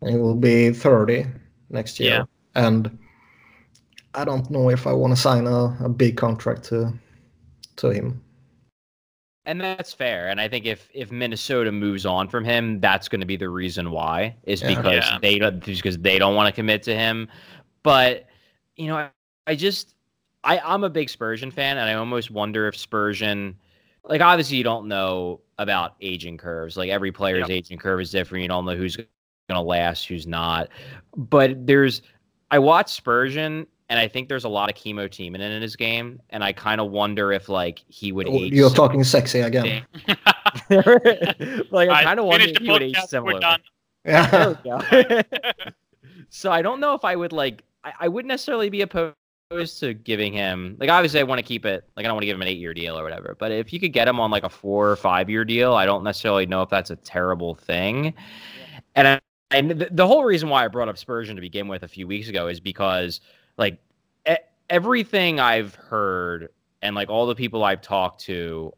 and he will be 30 next year. Yeah. And I don't know if I want to sign a, a big contract to to him. And that's fair. And I think if if Minnesota moves on from him, that's going to be the reason why is Yeah. because Yeah. they don't because they don't want to commit to him. But you know, I, I just I I'm a big Spurgeon fan, and I almost wonder if Spurgeon, like obviously you don't know about aging curves. Like every player's Yep. aging curve is different. You don't know who's going to last, who's not. But there's I watched Spurgeon, and I think there's a lot of Kimmo Timonen in his game, and I kind of wonder if like he would. Oh, you're talking sexy again. [LAUGHS] like I kind of wonder if he would age similar. Yeah. [LAUGHS] so I don't know if I would like. I, I wouldn't necessarily be opposed to giving him like obviously I want to keep it like I don't want to give him an eight year deal or whatever. But if you could get him on like a four or five year deal, I don't necessarily know if that's a terrible thing. Yeah. And I, and the, the whole reason why I brought up Spurgeon to begin with a few weeks ago is because like e- everything I've heard and like all the people I've talked to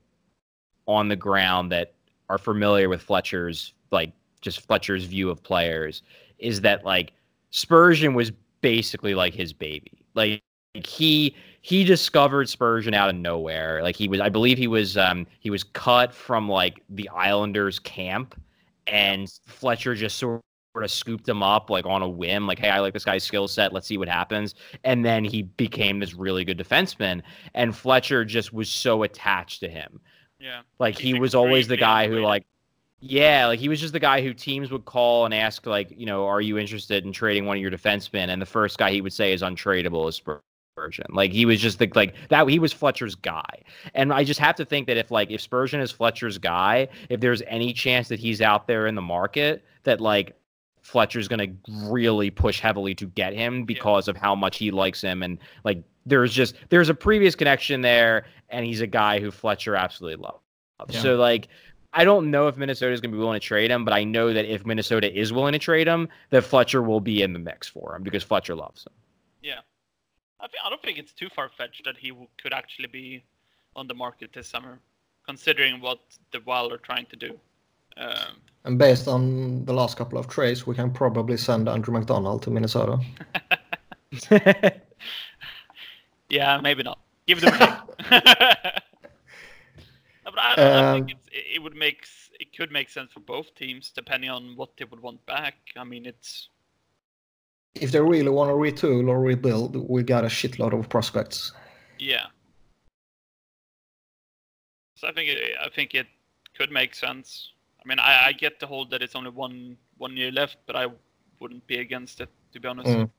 on the ground that are familiar with Fletcher's like just Fletcher's view of players is that like Spurgeon was basically like his baby. Like he he discovered Spurgeon out of nowhere. Like he was, I believe he was um he was cut from like the Islanders camp, and Fletcher just sort of scooped him up like on a whim. Like, hey, I like this guy's skill set. Let's see what happens. And then he became this really good defenseman, and Fletcher just was so attached to him. Yeah, like he was always the guy who like yeah, like he was just the guy who teams would call and ask, like, you know, are you interested in trading one of your defensemen? And the first guy he would say is untradeable is Spurgeon. Like he was just the like that. He was Fletcher's guy, and I just have to think that if like if Spurgeon is Fletcher's guy, if there's any chance that he's out there in the market, that like Fletcher's going to really push heavily to get him because yeah. of how much he likes him and like there's just there's a previous connection there and he's a guy who Fletcher absolutely loves. Yeah. So like I don't know if Minnesota is going to be willing to trade him, but I know that if Minnesota is willing to trade him, that Fletcher will be in the mix for him because Fletcher loves him. Yeah, I, think, I don't think it's too far fetched that he could actually be on the market this summer, considering what the Wild are trying to do. Um, and based on the last couple of trades, we can probably send Andrew MacDonald to Minnesota. [LAUGHS] yeah, maybe not. Give them a [LAUGHS] but I, don't, um, I think it would make it could make sense for both teams depending on what they would want back. I mean, it's if they really want to retool or rebuild, we got a shitload of prospects. Yeah. So I think it, I think it could make sense. I mean, I, I get the whole that it's only one one year left, but I wouldn't be against it to be honest. Mm.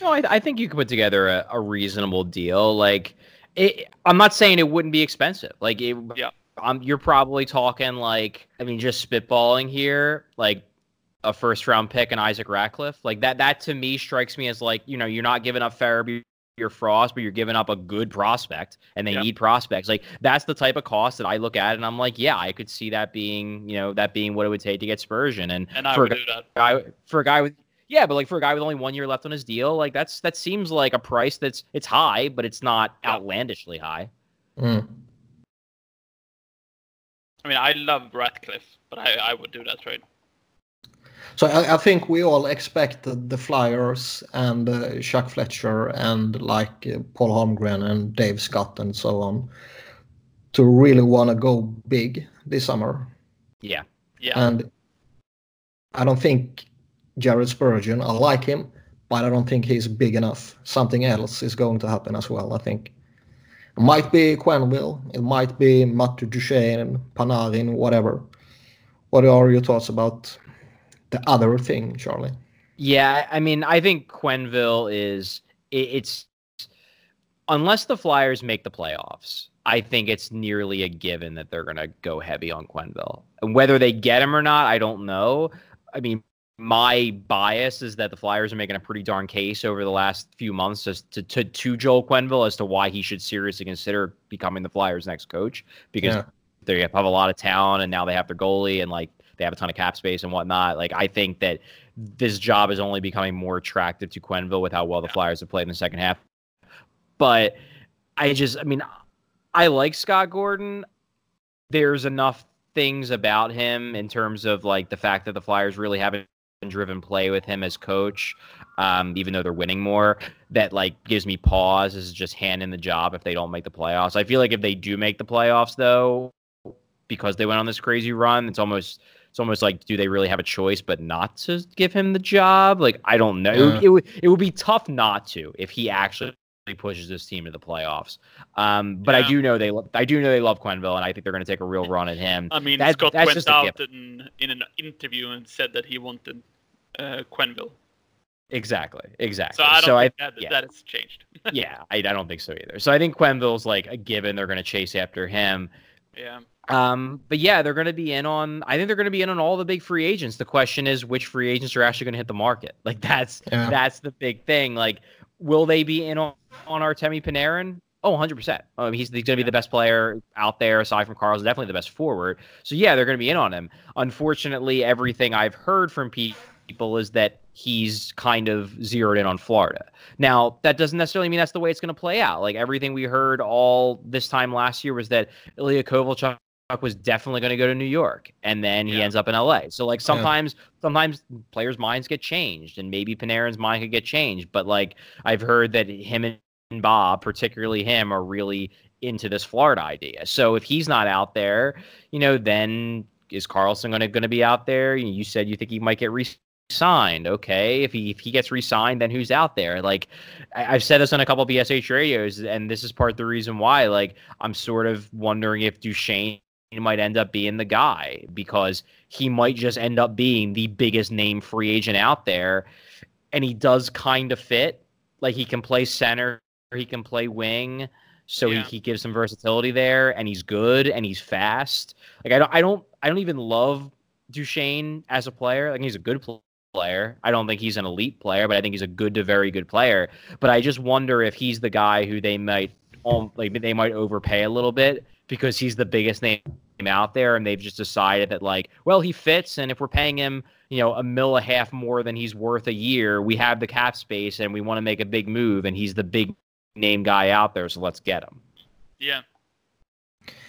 No, I, I think you could put together a, a reasonable deal. Like it, I'm not saying it wouldn't be expensive. Like, it, yeah, um, you're probably talking like, I mean, just spitballing here, like a first round pick and Isaac Ratcliffe. Like that, that to me strikes me as like, you know, you're not giving up Farabee your Frost, but you're giving up a good prospect, and they need prospects. Like that's the type of cost that I look at, and I'm like, yeah, I could see that being, you know, that being what it would take to get Spurgeon. And, and for, a guy, for a guy with yeah, but like for a guy with only one year left on his deal, like that's that seems like a price that's it's high, but it's not outlandishly high. Mm. I mean, I love Ratcliffe, but I, I would do that trade. So I, I, think we all expect the, Flyers and uh, Chuck Fletcher and like uh, Paul Holmgren and Dave Scott and so on to really want to go big this summer. Yeah, yeah. And I don't think Jared Spurgeon. I like him, but I don't think he's big enough. Something else is going to happen as well, I think. It might be Quenneville, it might be Matt Duchene, Panarin, whatever. What are your thoughts about the other thing, Charlie? Yeah, I mean, I think Quenneville is it, it's unless the Flyers make the playoffs, I think it's nearly a given that they're going to go heavy on Quenneville. And whether they get him or not, I don't know. I mean, my bias is that the Flyers are making a pretty darn case over the last few months as to, to, to Joel Quenville as to why he should seriously consider becoming the Flyers' next coach because yeah. they have a lot of talent and now they have their goalie and like they have a ton of cap space and whatnot. Like I think that this job is only becoming more attractive to Quenneville with how well the Flyers have played in the second half. But I just, I mean, I like Scott Gordon. There's enough things about him in terms of like the fact that the Flyers really haven't driven play with him as coach, um, even though they're winning more, that like gives me pause. This is just handing the job if they don't make the playoffs. I feel like if they do make the playoffs, though, because they went on this crazy run, it's almost it's almost like do they really have a choice but not to give him the job? Like I don't know. Yeah. It, it, would it would be tough not to if he actually pushes this team to the playoffs. Um, but yeah. I do know they I do know they love Quenneville, and I think they're going to take a real run at him. I mean, that, Scott went out in, in an interview and said that he wanted uh, Quenneville. Exactly. Exactly. So I don't so think I, that yeah. that has changed. yeah, I, I don't think so either. So I think Quenneville's like a given. They're going to chase after him. yeah. Um, but yeah, they're going to be in on. I think they're going to be in on all the big free agents. The question is, which free agents are actually going to hit the market? [LAUGHS] Like that's Yeah. that's the big thing. Like, will they be in on on Artemi Panarin? Oh, 100 percent. Um, he's, he's going to be the best player out there aside from Carl's definitely the best forward. So yeah, they're going to be in on him. Unfortunately, everything I've heard from pe- people is that he's kind of zeroed in on Florida. Now, that doesn't necessarily mean that's the way it's going to play out. Like everything we heard all this time last year was that Ilya Kovalchuk was definitely going to go to New York, and then he Yeah. ends up in LA. So like sometimes, sometimes players' minds get changed, and maybe Panarin's mind could get changed. But like I've heard that him and Bob, particularly him, are really into this Florida idea. So if he's not out there, you know, then is Karlsson going to going to be out there? You said you think he might get re signed. Okay, if he if he gets re-signed, then who's out there? Like I, I've said this on a couple of BSH radios, and this is part of the reason why. Like I'm sort of wondering if Duchene might end up being the guy because he might just end up being the biggest name free agent out there, and he does kind of fit. Like he can play center, he can play wing. So Yeah. he, he gives some versatility there, and he's good and he's fast. Like I don't, I don't, I don't even love Duchesne as a player. Like he's a good pl- player. I don't think he's an elite player, but I think he's a good to very good player. But I just wonder if he's the guy who they might, um, like they might overpay a little bit because he's the biggest name out there, and they've just decided that like, well, he fits, and if we're paying him, you know, a mill a half more than he's worth a year, we have the cap space, and we want to make a big move, and he's the big name guy out there, so let's get him. Yeah.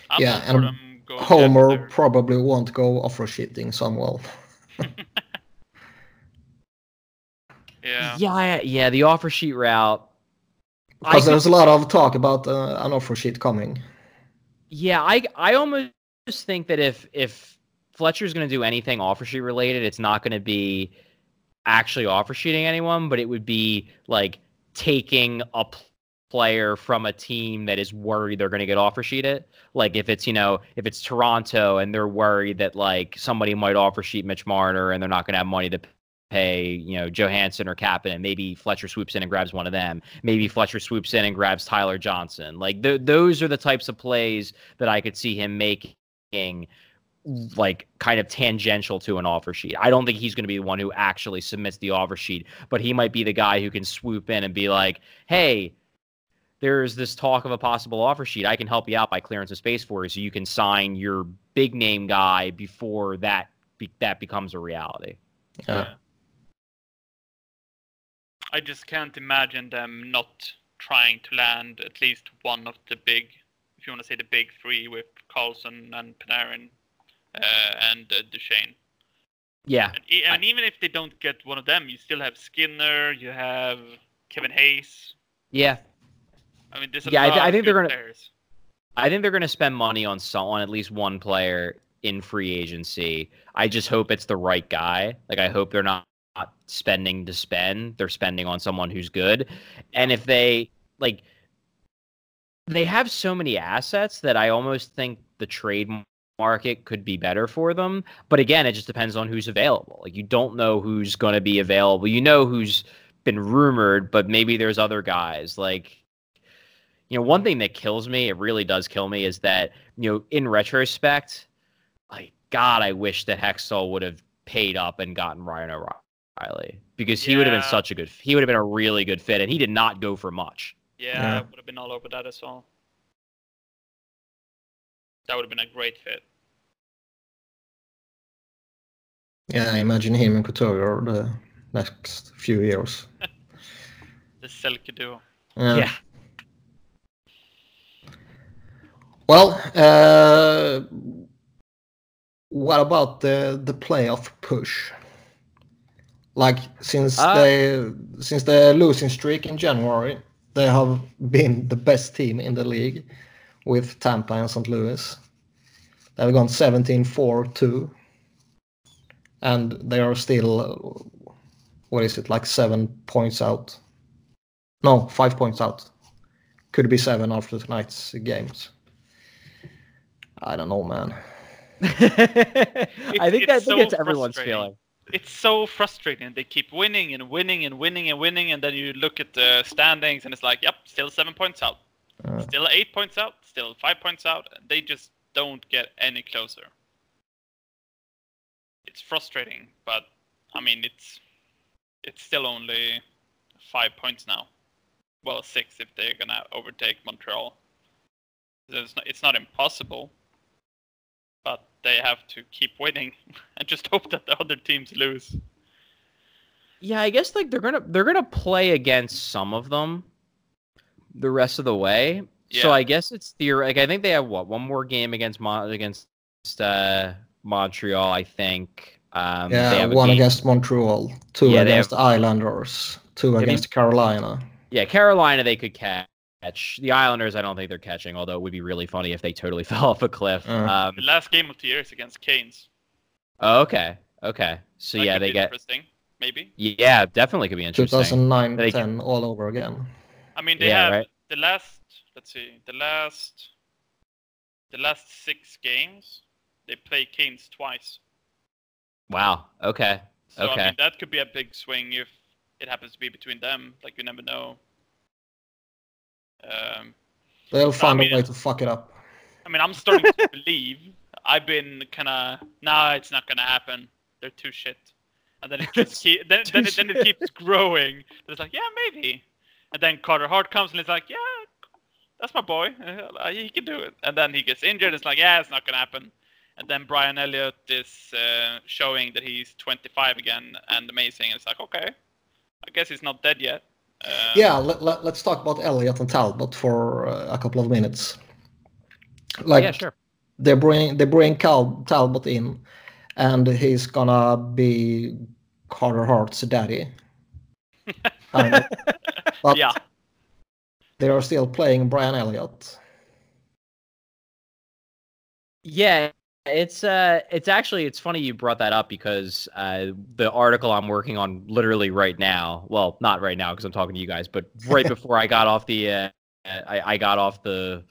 I'm Yeah, and Homer probably won't go offer shitting Samuel. [LAUGHS] Yeah. yeah, yeah. The offer sheet route. I Because could- there's a lot of talk about uh, an offer sheet coming. Yeah, I I almost think that if if Fletcher's going to do anything offer sheet related, it's not going to be actually offer sheeting anyone, but it would be like taking a player from a team that is worried they're going to get offer sheeted. Like if it's you know if it's Toronto and they're worried that like somebody might offer sheet Mitch Marner and they're not going to have money to pay you know Johnsson or Kapanen, and maybe Fletcher swoops in and grabs one of them. Maybe Fletcher swoops in and grabs Tyler Johnson. Like th- those are the types of plays that I could see him making like kind of tangential to an offer sheet. I don't think he's going to be the one who actually submits the offer sheet, but he might be the guy who can swoop in and be like, "Hey, there's this talk of a possible offer sheet. I can help you out by clearing some space for you so you can sign your big name guy before that be- that becomes a reality." Yeah. I just can't imagine them not trying to land at least one of the big, if you want to say the big three with Karlsson and Panarin uh, and uh, Duchene. Yeah. And, e- and even if they don't get one of them, you still have Skinner, you have Kevin Hayes. Yeah. I mean, Yeah, I th- I think they're gonna- players. I think they're going to spend money on some, on at least one player in free agency. I just hope it's the right guy. Like I hope they're not, not spending to spend. They're spending on someone who's good. And if they like they have so many assets that I almost think the trade market could be better for them. But again, it just depends on who's available. Like you don't know who's going to be available. You know who's been rumored, but maybe there's other guys like you know, one thing that kills me, it really does kill me, is that, you know, in retrospect, like, God, I wish that Hextall would have paid up and gotten Ryan O'Reilly because he would have been such a good, he would have been a really good fit, and he did not go for much. Yeah, Yeah. I would have been all over that as well. That would have been a great fit. Yeah, I imagine him and Couturier the next few years. [LAUGHS] The Selke duo. Yeah. Well, uh, what about the the playoff push? Like since Uh, they since the losing streak in January, they have been the best team in the league with Tampa and St. Louis. They've gone 17-4-2 and they are still what is it like 7 points out. No, 5 points out. Could be 7 after tonight's games. I don't know, man. [LAUGHS] I think it's that's so think it's everyone's feeling. It's so frustrating. They keep winning and winning and winning and winning, and then you look at the standings, and it's like, yep, still seven points out, Uh, still eight points out, still five points out. They just don't get any closer. It's frustrating, but I mean, it's it's still only five points now. Well, six if they're gonna overtake Montreal. It's not, it's not impossible, but they have to keep winning [LAUGHS] and just hope that the other teams lose. Yeah, I guess like they're gonna they're gonna play against some of them the rest of the way. So I guess it's theor like I think they have what one more game against Mon- against uh, Montreal. I think. Um, they yeah, have one against Montreal, two Yeah, against the Islanders, two Have you- against Carolina. Yeah, Carolina they could catch. The Islanders, I don't think they're catching. Although it would be really funny if they totally [LAUGHS] fell off a cliff. Uh. Um, The last game of the year is against Canes. oh, okay, okay. So That yeah, could they be get. interesting. Maybe. Yeah, definitely could be interesting. 2009 They- 10 all over again. I mean, they Yeah, have right. the last. Let's see, the last. The last six games, they play Canes twice. Wow. Okay. So I Okay. mean, that could be a big swing if it happens to be between them. Like you never know. Um, They'll find mean- a way to fuck it up. I mean, I'm starting to [LAUGHS] believe. I've been kind of, nah, it's not gonna happen. They're too shit. And then it just [LAUGHS] keep, then then it, then it keeps growing. It's like, yeah, maybe. And then Carter Hart comes and it's like, yeah, that's my boy. Uh, he can do it. And then he gets injured. It's like, yeah, it's not gonna happen. And then Brian Elliott is uh, showing that he's 25 again and amazing. It's like, okay, I guess he's not dead yet. Um, Yeah, let, let, us talk about Elliot and Talbot for uh, a couple of minutes. Like yeah, sure. they bring they bring Cal, Talbot in, and he's gonna be Carter Hart's daddy. [LAUGHS] Kind of. But yeah. they are still playing Brian Elliott. Yeah, it's uh it's actually it's funny you brought that up because uh the article I'm working on literally right now, well, not right now because I'm talking to you guys, but right [LAUGHS] before I got off the uh, I, I got off the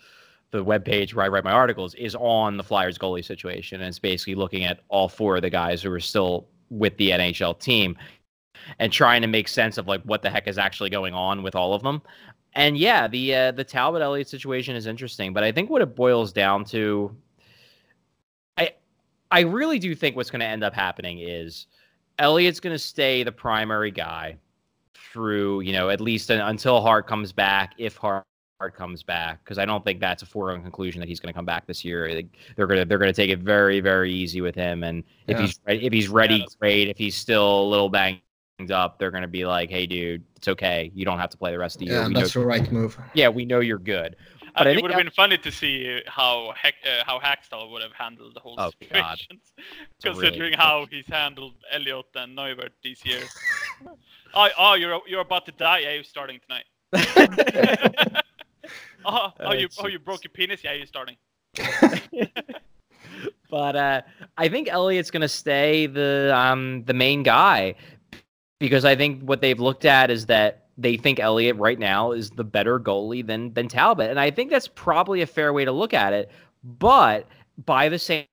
the web page where I write my articles is on the Flyers goalie situation and it's basically looking at all four of the guys who are still with the NHL team and trying to make sense of like what the heck is actually going on with all of them. And yeah, the uh, the Talbot Elliott situation is interesting, but I think what it boils down to I really do think what's going to end up happening is Elliott's going to stay the primary guy through, you know, at least un- until Hart comes back, if Hart, comes back, because I don't think that's a foregone conclusion that he's going to come back this year. They're going to they're going to take it very very easy with him, and if Yeah. he's if he's ready, that's- great. If he's still a little banged up, they're going to be like, hey, dude, it's okay. You don't have to play the rest of the year. Yeah, We know- that's the right move. yeah, we know you're good. Uh, But I it would have that- been funny to see how Heck, uh, how Hackstall would have handled the whole Oh, situation, a really [LAUGHS] considering how he's handled Elliot and Neuvirth these years. [LAUGHS] oh, oh, you're you're about to die. Yeah, you're starting tonight. [LAUGHS] oh, oh, you oh you broke your penis. Yeah, you're starting. but uh, I think Elliott's going to stay the um, the main guy because I think what they've looked at is that they think Elliott right now is the better goalie than than Talbot, and I think that's probably a fair way to look at it. But by the same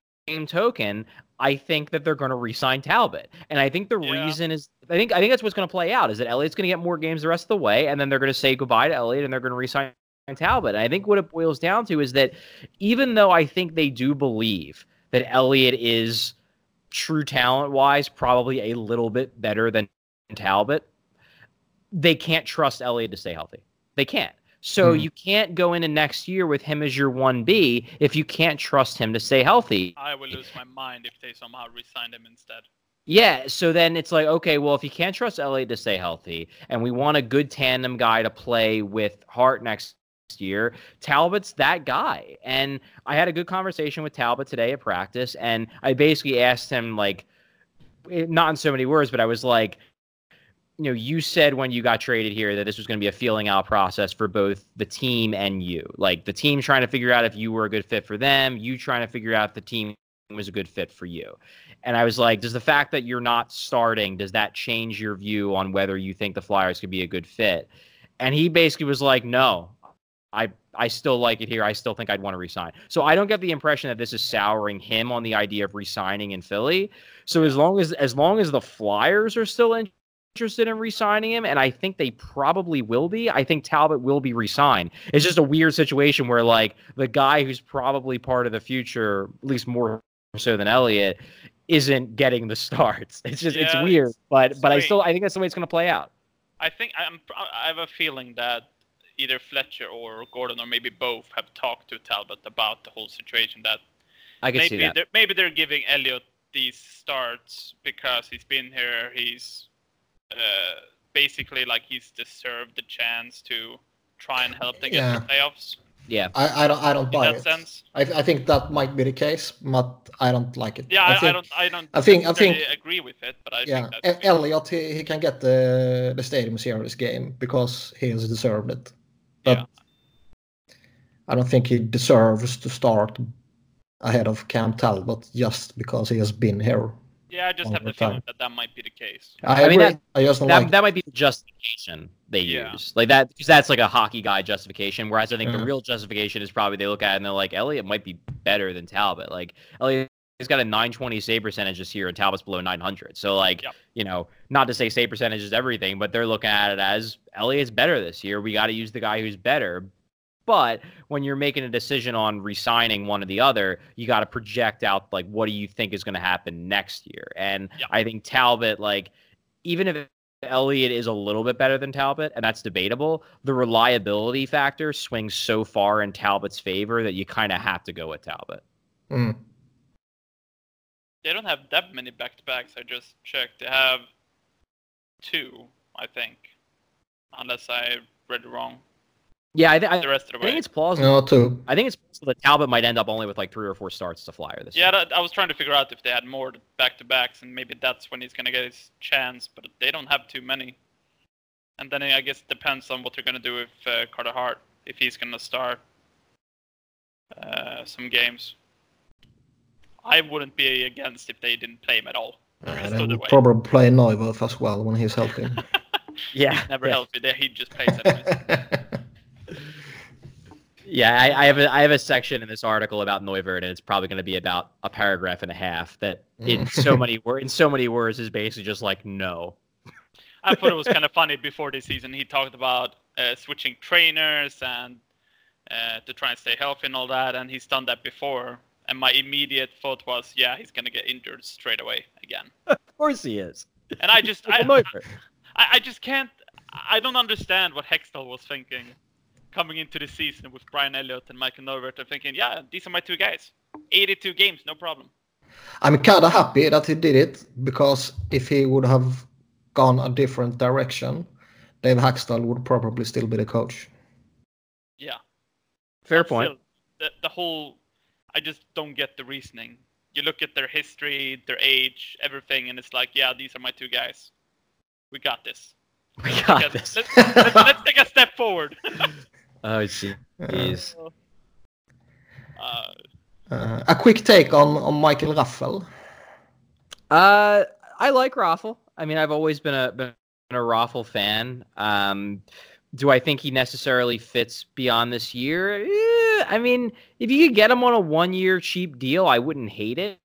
token, I think that they're going to re-sign Talbot, and I think the Yeah. reason is I think I think that's what's going to play out is that Elliott's going to get more games the rest of the way, and then they're going to say goodbye to Elliott, and they're going to re-sign Talbot. And I think what it boils down to is that even though I think they do believe that Elliott is true talent wise probably a little bit better than Talbot, they can't trust Elliott to stay healthy. They can't. So Hmm. you can't go into next year with him as your 1B if you can't trust him to stay healthy. I will lose my mind if they somehow resign him instead. Yeah, so then it's like, okay, well, if you can't trust Elliott to stay healthy, and we want a good tandem guy to play with Hart next year, Talbot's that guy. And I had a good conversation with Talbot today at practice, and I basically asked him, like, eh, not in so many words, but I was like, you know, you said when you got traded here that this was going to be a feeling out process for both the team and you. Like the team trying to figure out if you were a good fit for them, you trying to figure out if the team was a good fit for you. And I was like, does the fact that you're not starting, does that change your view on whether you think the Flyers could be a good fit? And he basically was like, no, I I still like it here. I still think I'd want to resign. So I don't get the impression that this is souring him on the idea of resigning in Philly. So as long as as long as the Flyers are still interested in resigning him, and I think they probably will be, I think Talbot will be resigned. It's just a weird situation where like the guy who's probably part of the future, at least more so than Elliott, isn't getting the [LAUGHS] starts. It's just it's weird, it's but but I still I think that's the way it's going to play out. I think I'm. I have a feeling that either Fletcher or Gordon or maybe both have talked to Talbot about the whole situation. That I can see maybe that. they're, maybe they're giving Elliot these starts because he's been here. He's uh, basically like he's deserved the chance to try and help them get Yeah. to playoffs. Yeah. I, I don't I don't buy In that it. sense, I, I think that might be the case, but I don't like it. yeah, I, I, think, don't, I don't, I think- I necessarily think- agree with it, but I Yeah, think that's Elliot he, he can get the the stadium series game because he has deserved it. But Yeah. I don't think he deserves to start ahead of Cam Talbot just because he has been here. Yeah. I just have over the feeling that that might be the case. I, I mean, that- I just That, like. that might be the justification they Yeah. use, like that, because that's like a hockey guy justification. Whereas I think Yeah. the real justification is probably they look at it and they're like, Elliott might be better than Talbot. Like Elliott has got a 920 save percentage this year, and Talbot's below 900. So like, Yep. you know, not to say save percentage is everything, but they're looking at it as Elliott's better this year. We got to use the guy who's better. But when you're making a decision on resigning one or the other, you got to project out like what do you think is going to happen next year. And Yeah. I think Talbot, like, even if Elliott is a little bit better than Talbot, and that's debatable, the reliability factor swings so far in Talbot's favor that you kind of have to go with Talbot. Mm. They don't have that many back to backs. I just checked. They have two, I think, unless I read it wrong. Yeah, I, th- I, The rest of the I think it's plausible. No, too. I think it's plausible that Talbot might end up only with like three or four starts to Flyer this Yeah, year. that, I was trying to figure out if they had more back to backs, and maybe that's when he's gonna get his chance. But they don't have too many. And then I guess it depends on what they're gonna do with uh, Carter Hart if he's gonna start uh, some games. I wouldn't be against if they didn't play him at all. And Rest they of the will probably play Neuvirth as well when he's healthy. Yeah, [LAUGHS] He's never [LAUGHS] yeah. healthy. There, he just plays [LAUGHS] anyways. Yeah, I, I have a I have a section in this article about Neuvirth, and it's probably going to be about a paragraph and a half. That in Mm. so many words, in so many words, is basically just like no. I thought it was kind of funny before this season. He talked about uh, switching trainers and uh, to try and stay healthy and all that, and he's done that before. And my immediate thought was, yeah, he's gonna get injured straight away again. [LAUGHS] Of course he is. And I just, [LAUGHS] I, I, I just can't. I don't understand what Hextall was thinking coming into the season with Brian Elliott and Michael Neuvirth. and thinking, yeah, these are my two guys. 82 games, no problem. I'm kind of happy that he did it because if he would have gone a different direction, Dave Hakstol would probably still be the coach. Yeah. Fair But point. still, the, the whole, I just don't get the reasoning. You look at their history, their age, everything, and it's like, yeah, these are my two guys. We got this. We got Let's- this. Let's, let's, let's take a step forward. [LAUGHS] Oh, jeez. uh, Uh, a quick take on, on Michael Raffl. Uh, I like Raffl. I mean, I've always been a been a Raffl fan. Um, do I think he necessarily fits beyond this year? Eh, I mean, if you could get him on a one year cheap deal, I wouldn't hate it.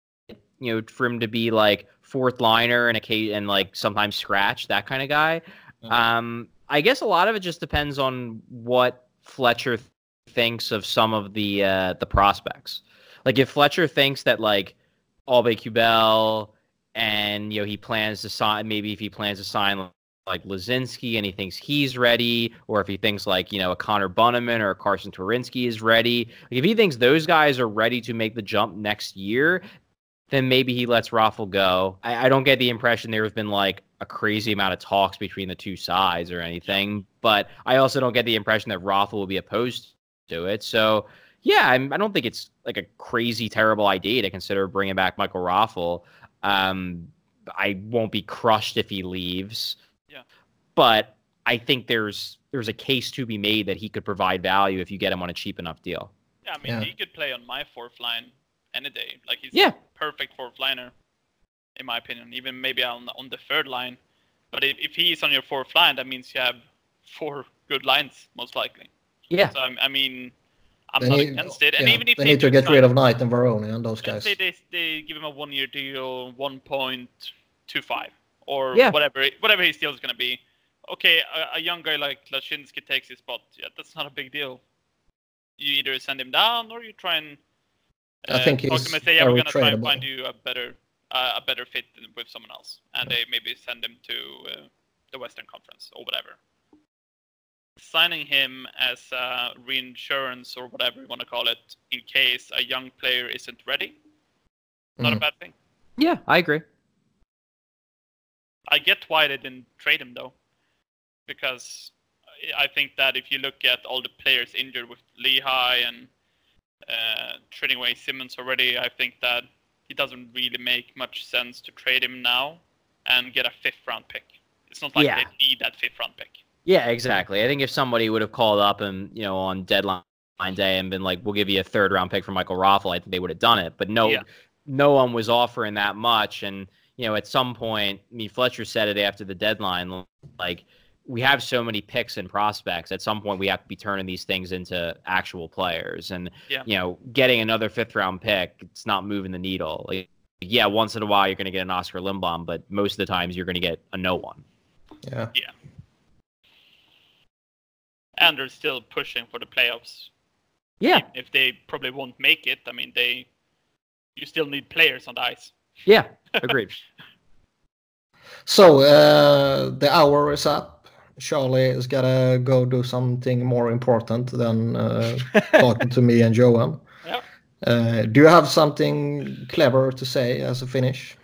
You know, for him to be like fourth liner and a and like sometimes scratch that kind of guy. Mhm. Um, I guess a lot of it just depends on what Fletcher thinks of some of the uh, the prospects. Like if Fletcher thinks that like Aubé-Kubel and you know he plans to sign maybe if he plans to sign like Laczynski and he thinks he's ready, or if he thinks like you know a Connor Bunnaman or a Carsen Twarynski is ready. Like if he thinks those guys are ready to make the jump next year, then maybe he lets Raffl go. I, I don't get the impression there has been like a crazy amount of talks between the two sides or anything, but I also don't get the impression that Raffl will be opposed to it. So yeah, I'm, I don't think it's like a crazy terrible idea to consider bringing back Michael Raffl. Um, I won't be crushed if he leaves. Yeah. But I think there's there's a case to be made that he could provide value if you get him on a cheap enough deal. yeah, I mean, Yeah. he could play on my fourth line any day. Like he's Yeah. perfect fourth liner, in my opinion. Even maybe on on the third line. But if, if he's on your fourth line, that means you have four good lines most likely. Yeah. So I, I mean, I'm They not need, against it. And yeah, even if they they need to get try- rid of Knight and Varone and those Let's guys. say they, they give him a one year deal, 1.25 or Yeah. whatever whatever his deal is going to be. Okay, a, a young guy like Lashinsky takes his spot. Yeah, that's not a big deal. You either send him down or you try and I think uh, talk to he's him and say, yeah, we're going to try and find you a better uh, a better fit with someone else, and they maybe send him to uh, the Western Conference or whatever. Signing him as uh, reinsurance or whatever you want to call it, in case a young player isn't ready, not a Mm. bad thing. Yeah, I agree. I get why they didn't trade him though, because I think that if you look at all the players injured with Lehigh and uh, trading away Simmonds already, I think that it doesn't really make much sense to trade him now and get a fifth round pick. It's not like Yeah. they need that fifth round pick. Yeah, exactly. I think if somebody would have called up and you know on deadline day and been like, "We'll give you a third round pick for Michael Raffl," I think they would have done it. But no, Yeah. no one was offering that much, and you know, at some point, I mean, Fletcher said it after the deadline, like. We have so many picks and prospects. At some point, we have to be turning these things into actual players. And Yeah. you know, getting another fifth round pick, it's not moving the needle. Like, yeah, once in a while you're going to get an Oskar Lindblom, but most of the times you're going to get a no one. Yeah. Yeah. And they're still pushing for the playoffs. Yeah, Even If they probably won't make it, I mean, they you still need players on the ice. yeah, agreed. [LAUGHS] So uh, the hour is up. Charlie is gonna go do something more important than uh, [LAUGHS] talking to me and Johan. Yeah. Uh, do you have something clever to say as a finish?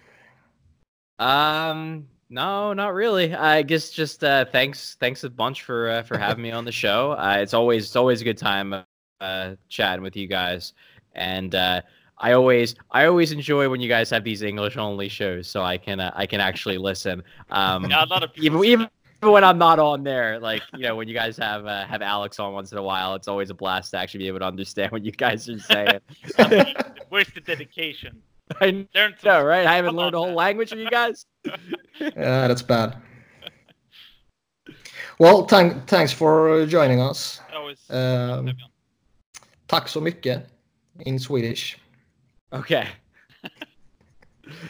Um, no, not really. I guess just uh, thanks, thanks a bunch for uh, for having me on the show. Uh, it's always it's always a good time uh, chatting with you guys, and uh, I always I always enjoy when you guys have these English only shows, so I can uh, I can actually listen. [LAUGHS] Um, Yeah, a lot of people even say even when I'm not on there, like you know, when you guys have uh, have Alex on once in a while, it's always a blast to actually be able to understand [LAUGHS] what you guys are saying. that. Where's the dedication? [LAUGHS] I Learn some know, right? I haven't Come learned the on, whole man. language from you guys. [LAUGHS] Yeah, that's bad. Well, thank, thanks for joining us. Always. Um, tack så mycket in Swedish. Okay.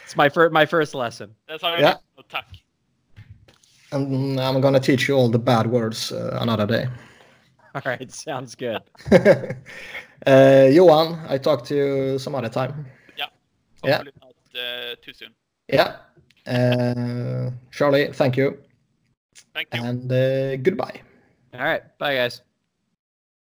it's my first my first lesson. That's how Yeah. you tack. And I'm gonna teach you all the bad words uh, another day. All right, [LAUGHS] sounds good. [LAUGHS] uh, Johan, I talk to you some other time. Yeah. Hopefully not uh, too soon. Yeah. Uh, Charlie, thank you. Thank you. And uh, goodbye. All right, bye guys.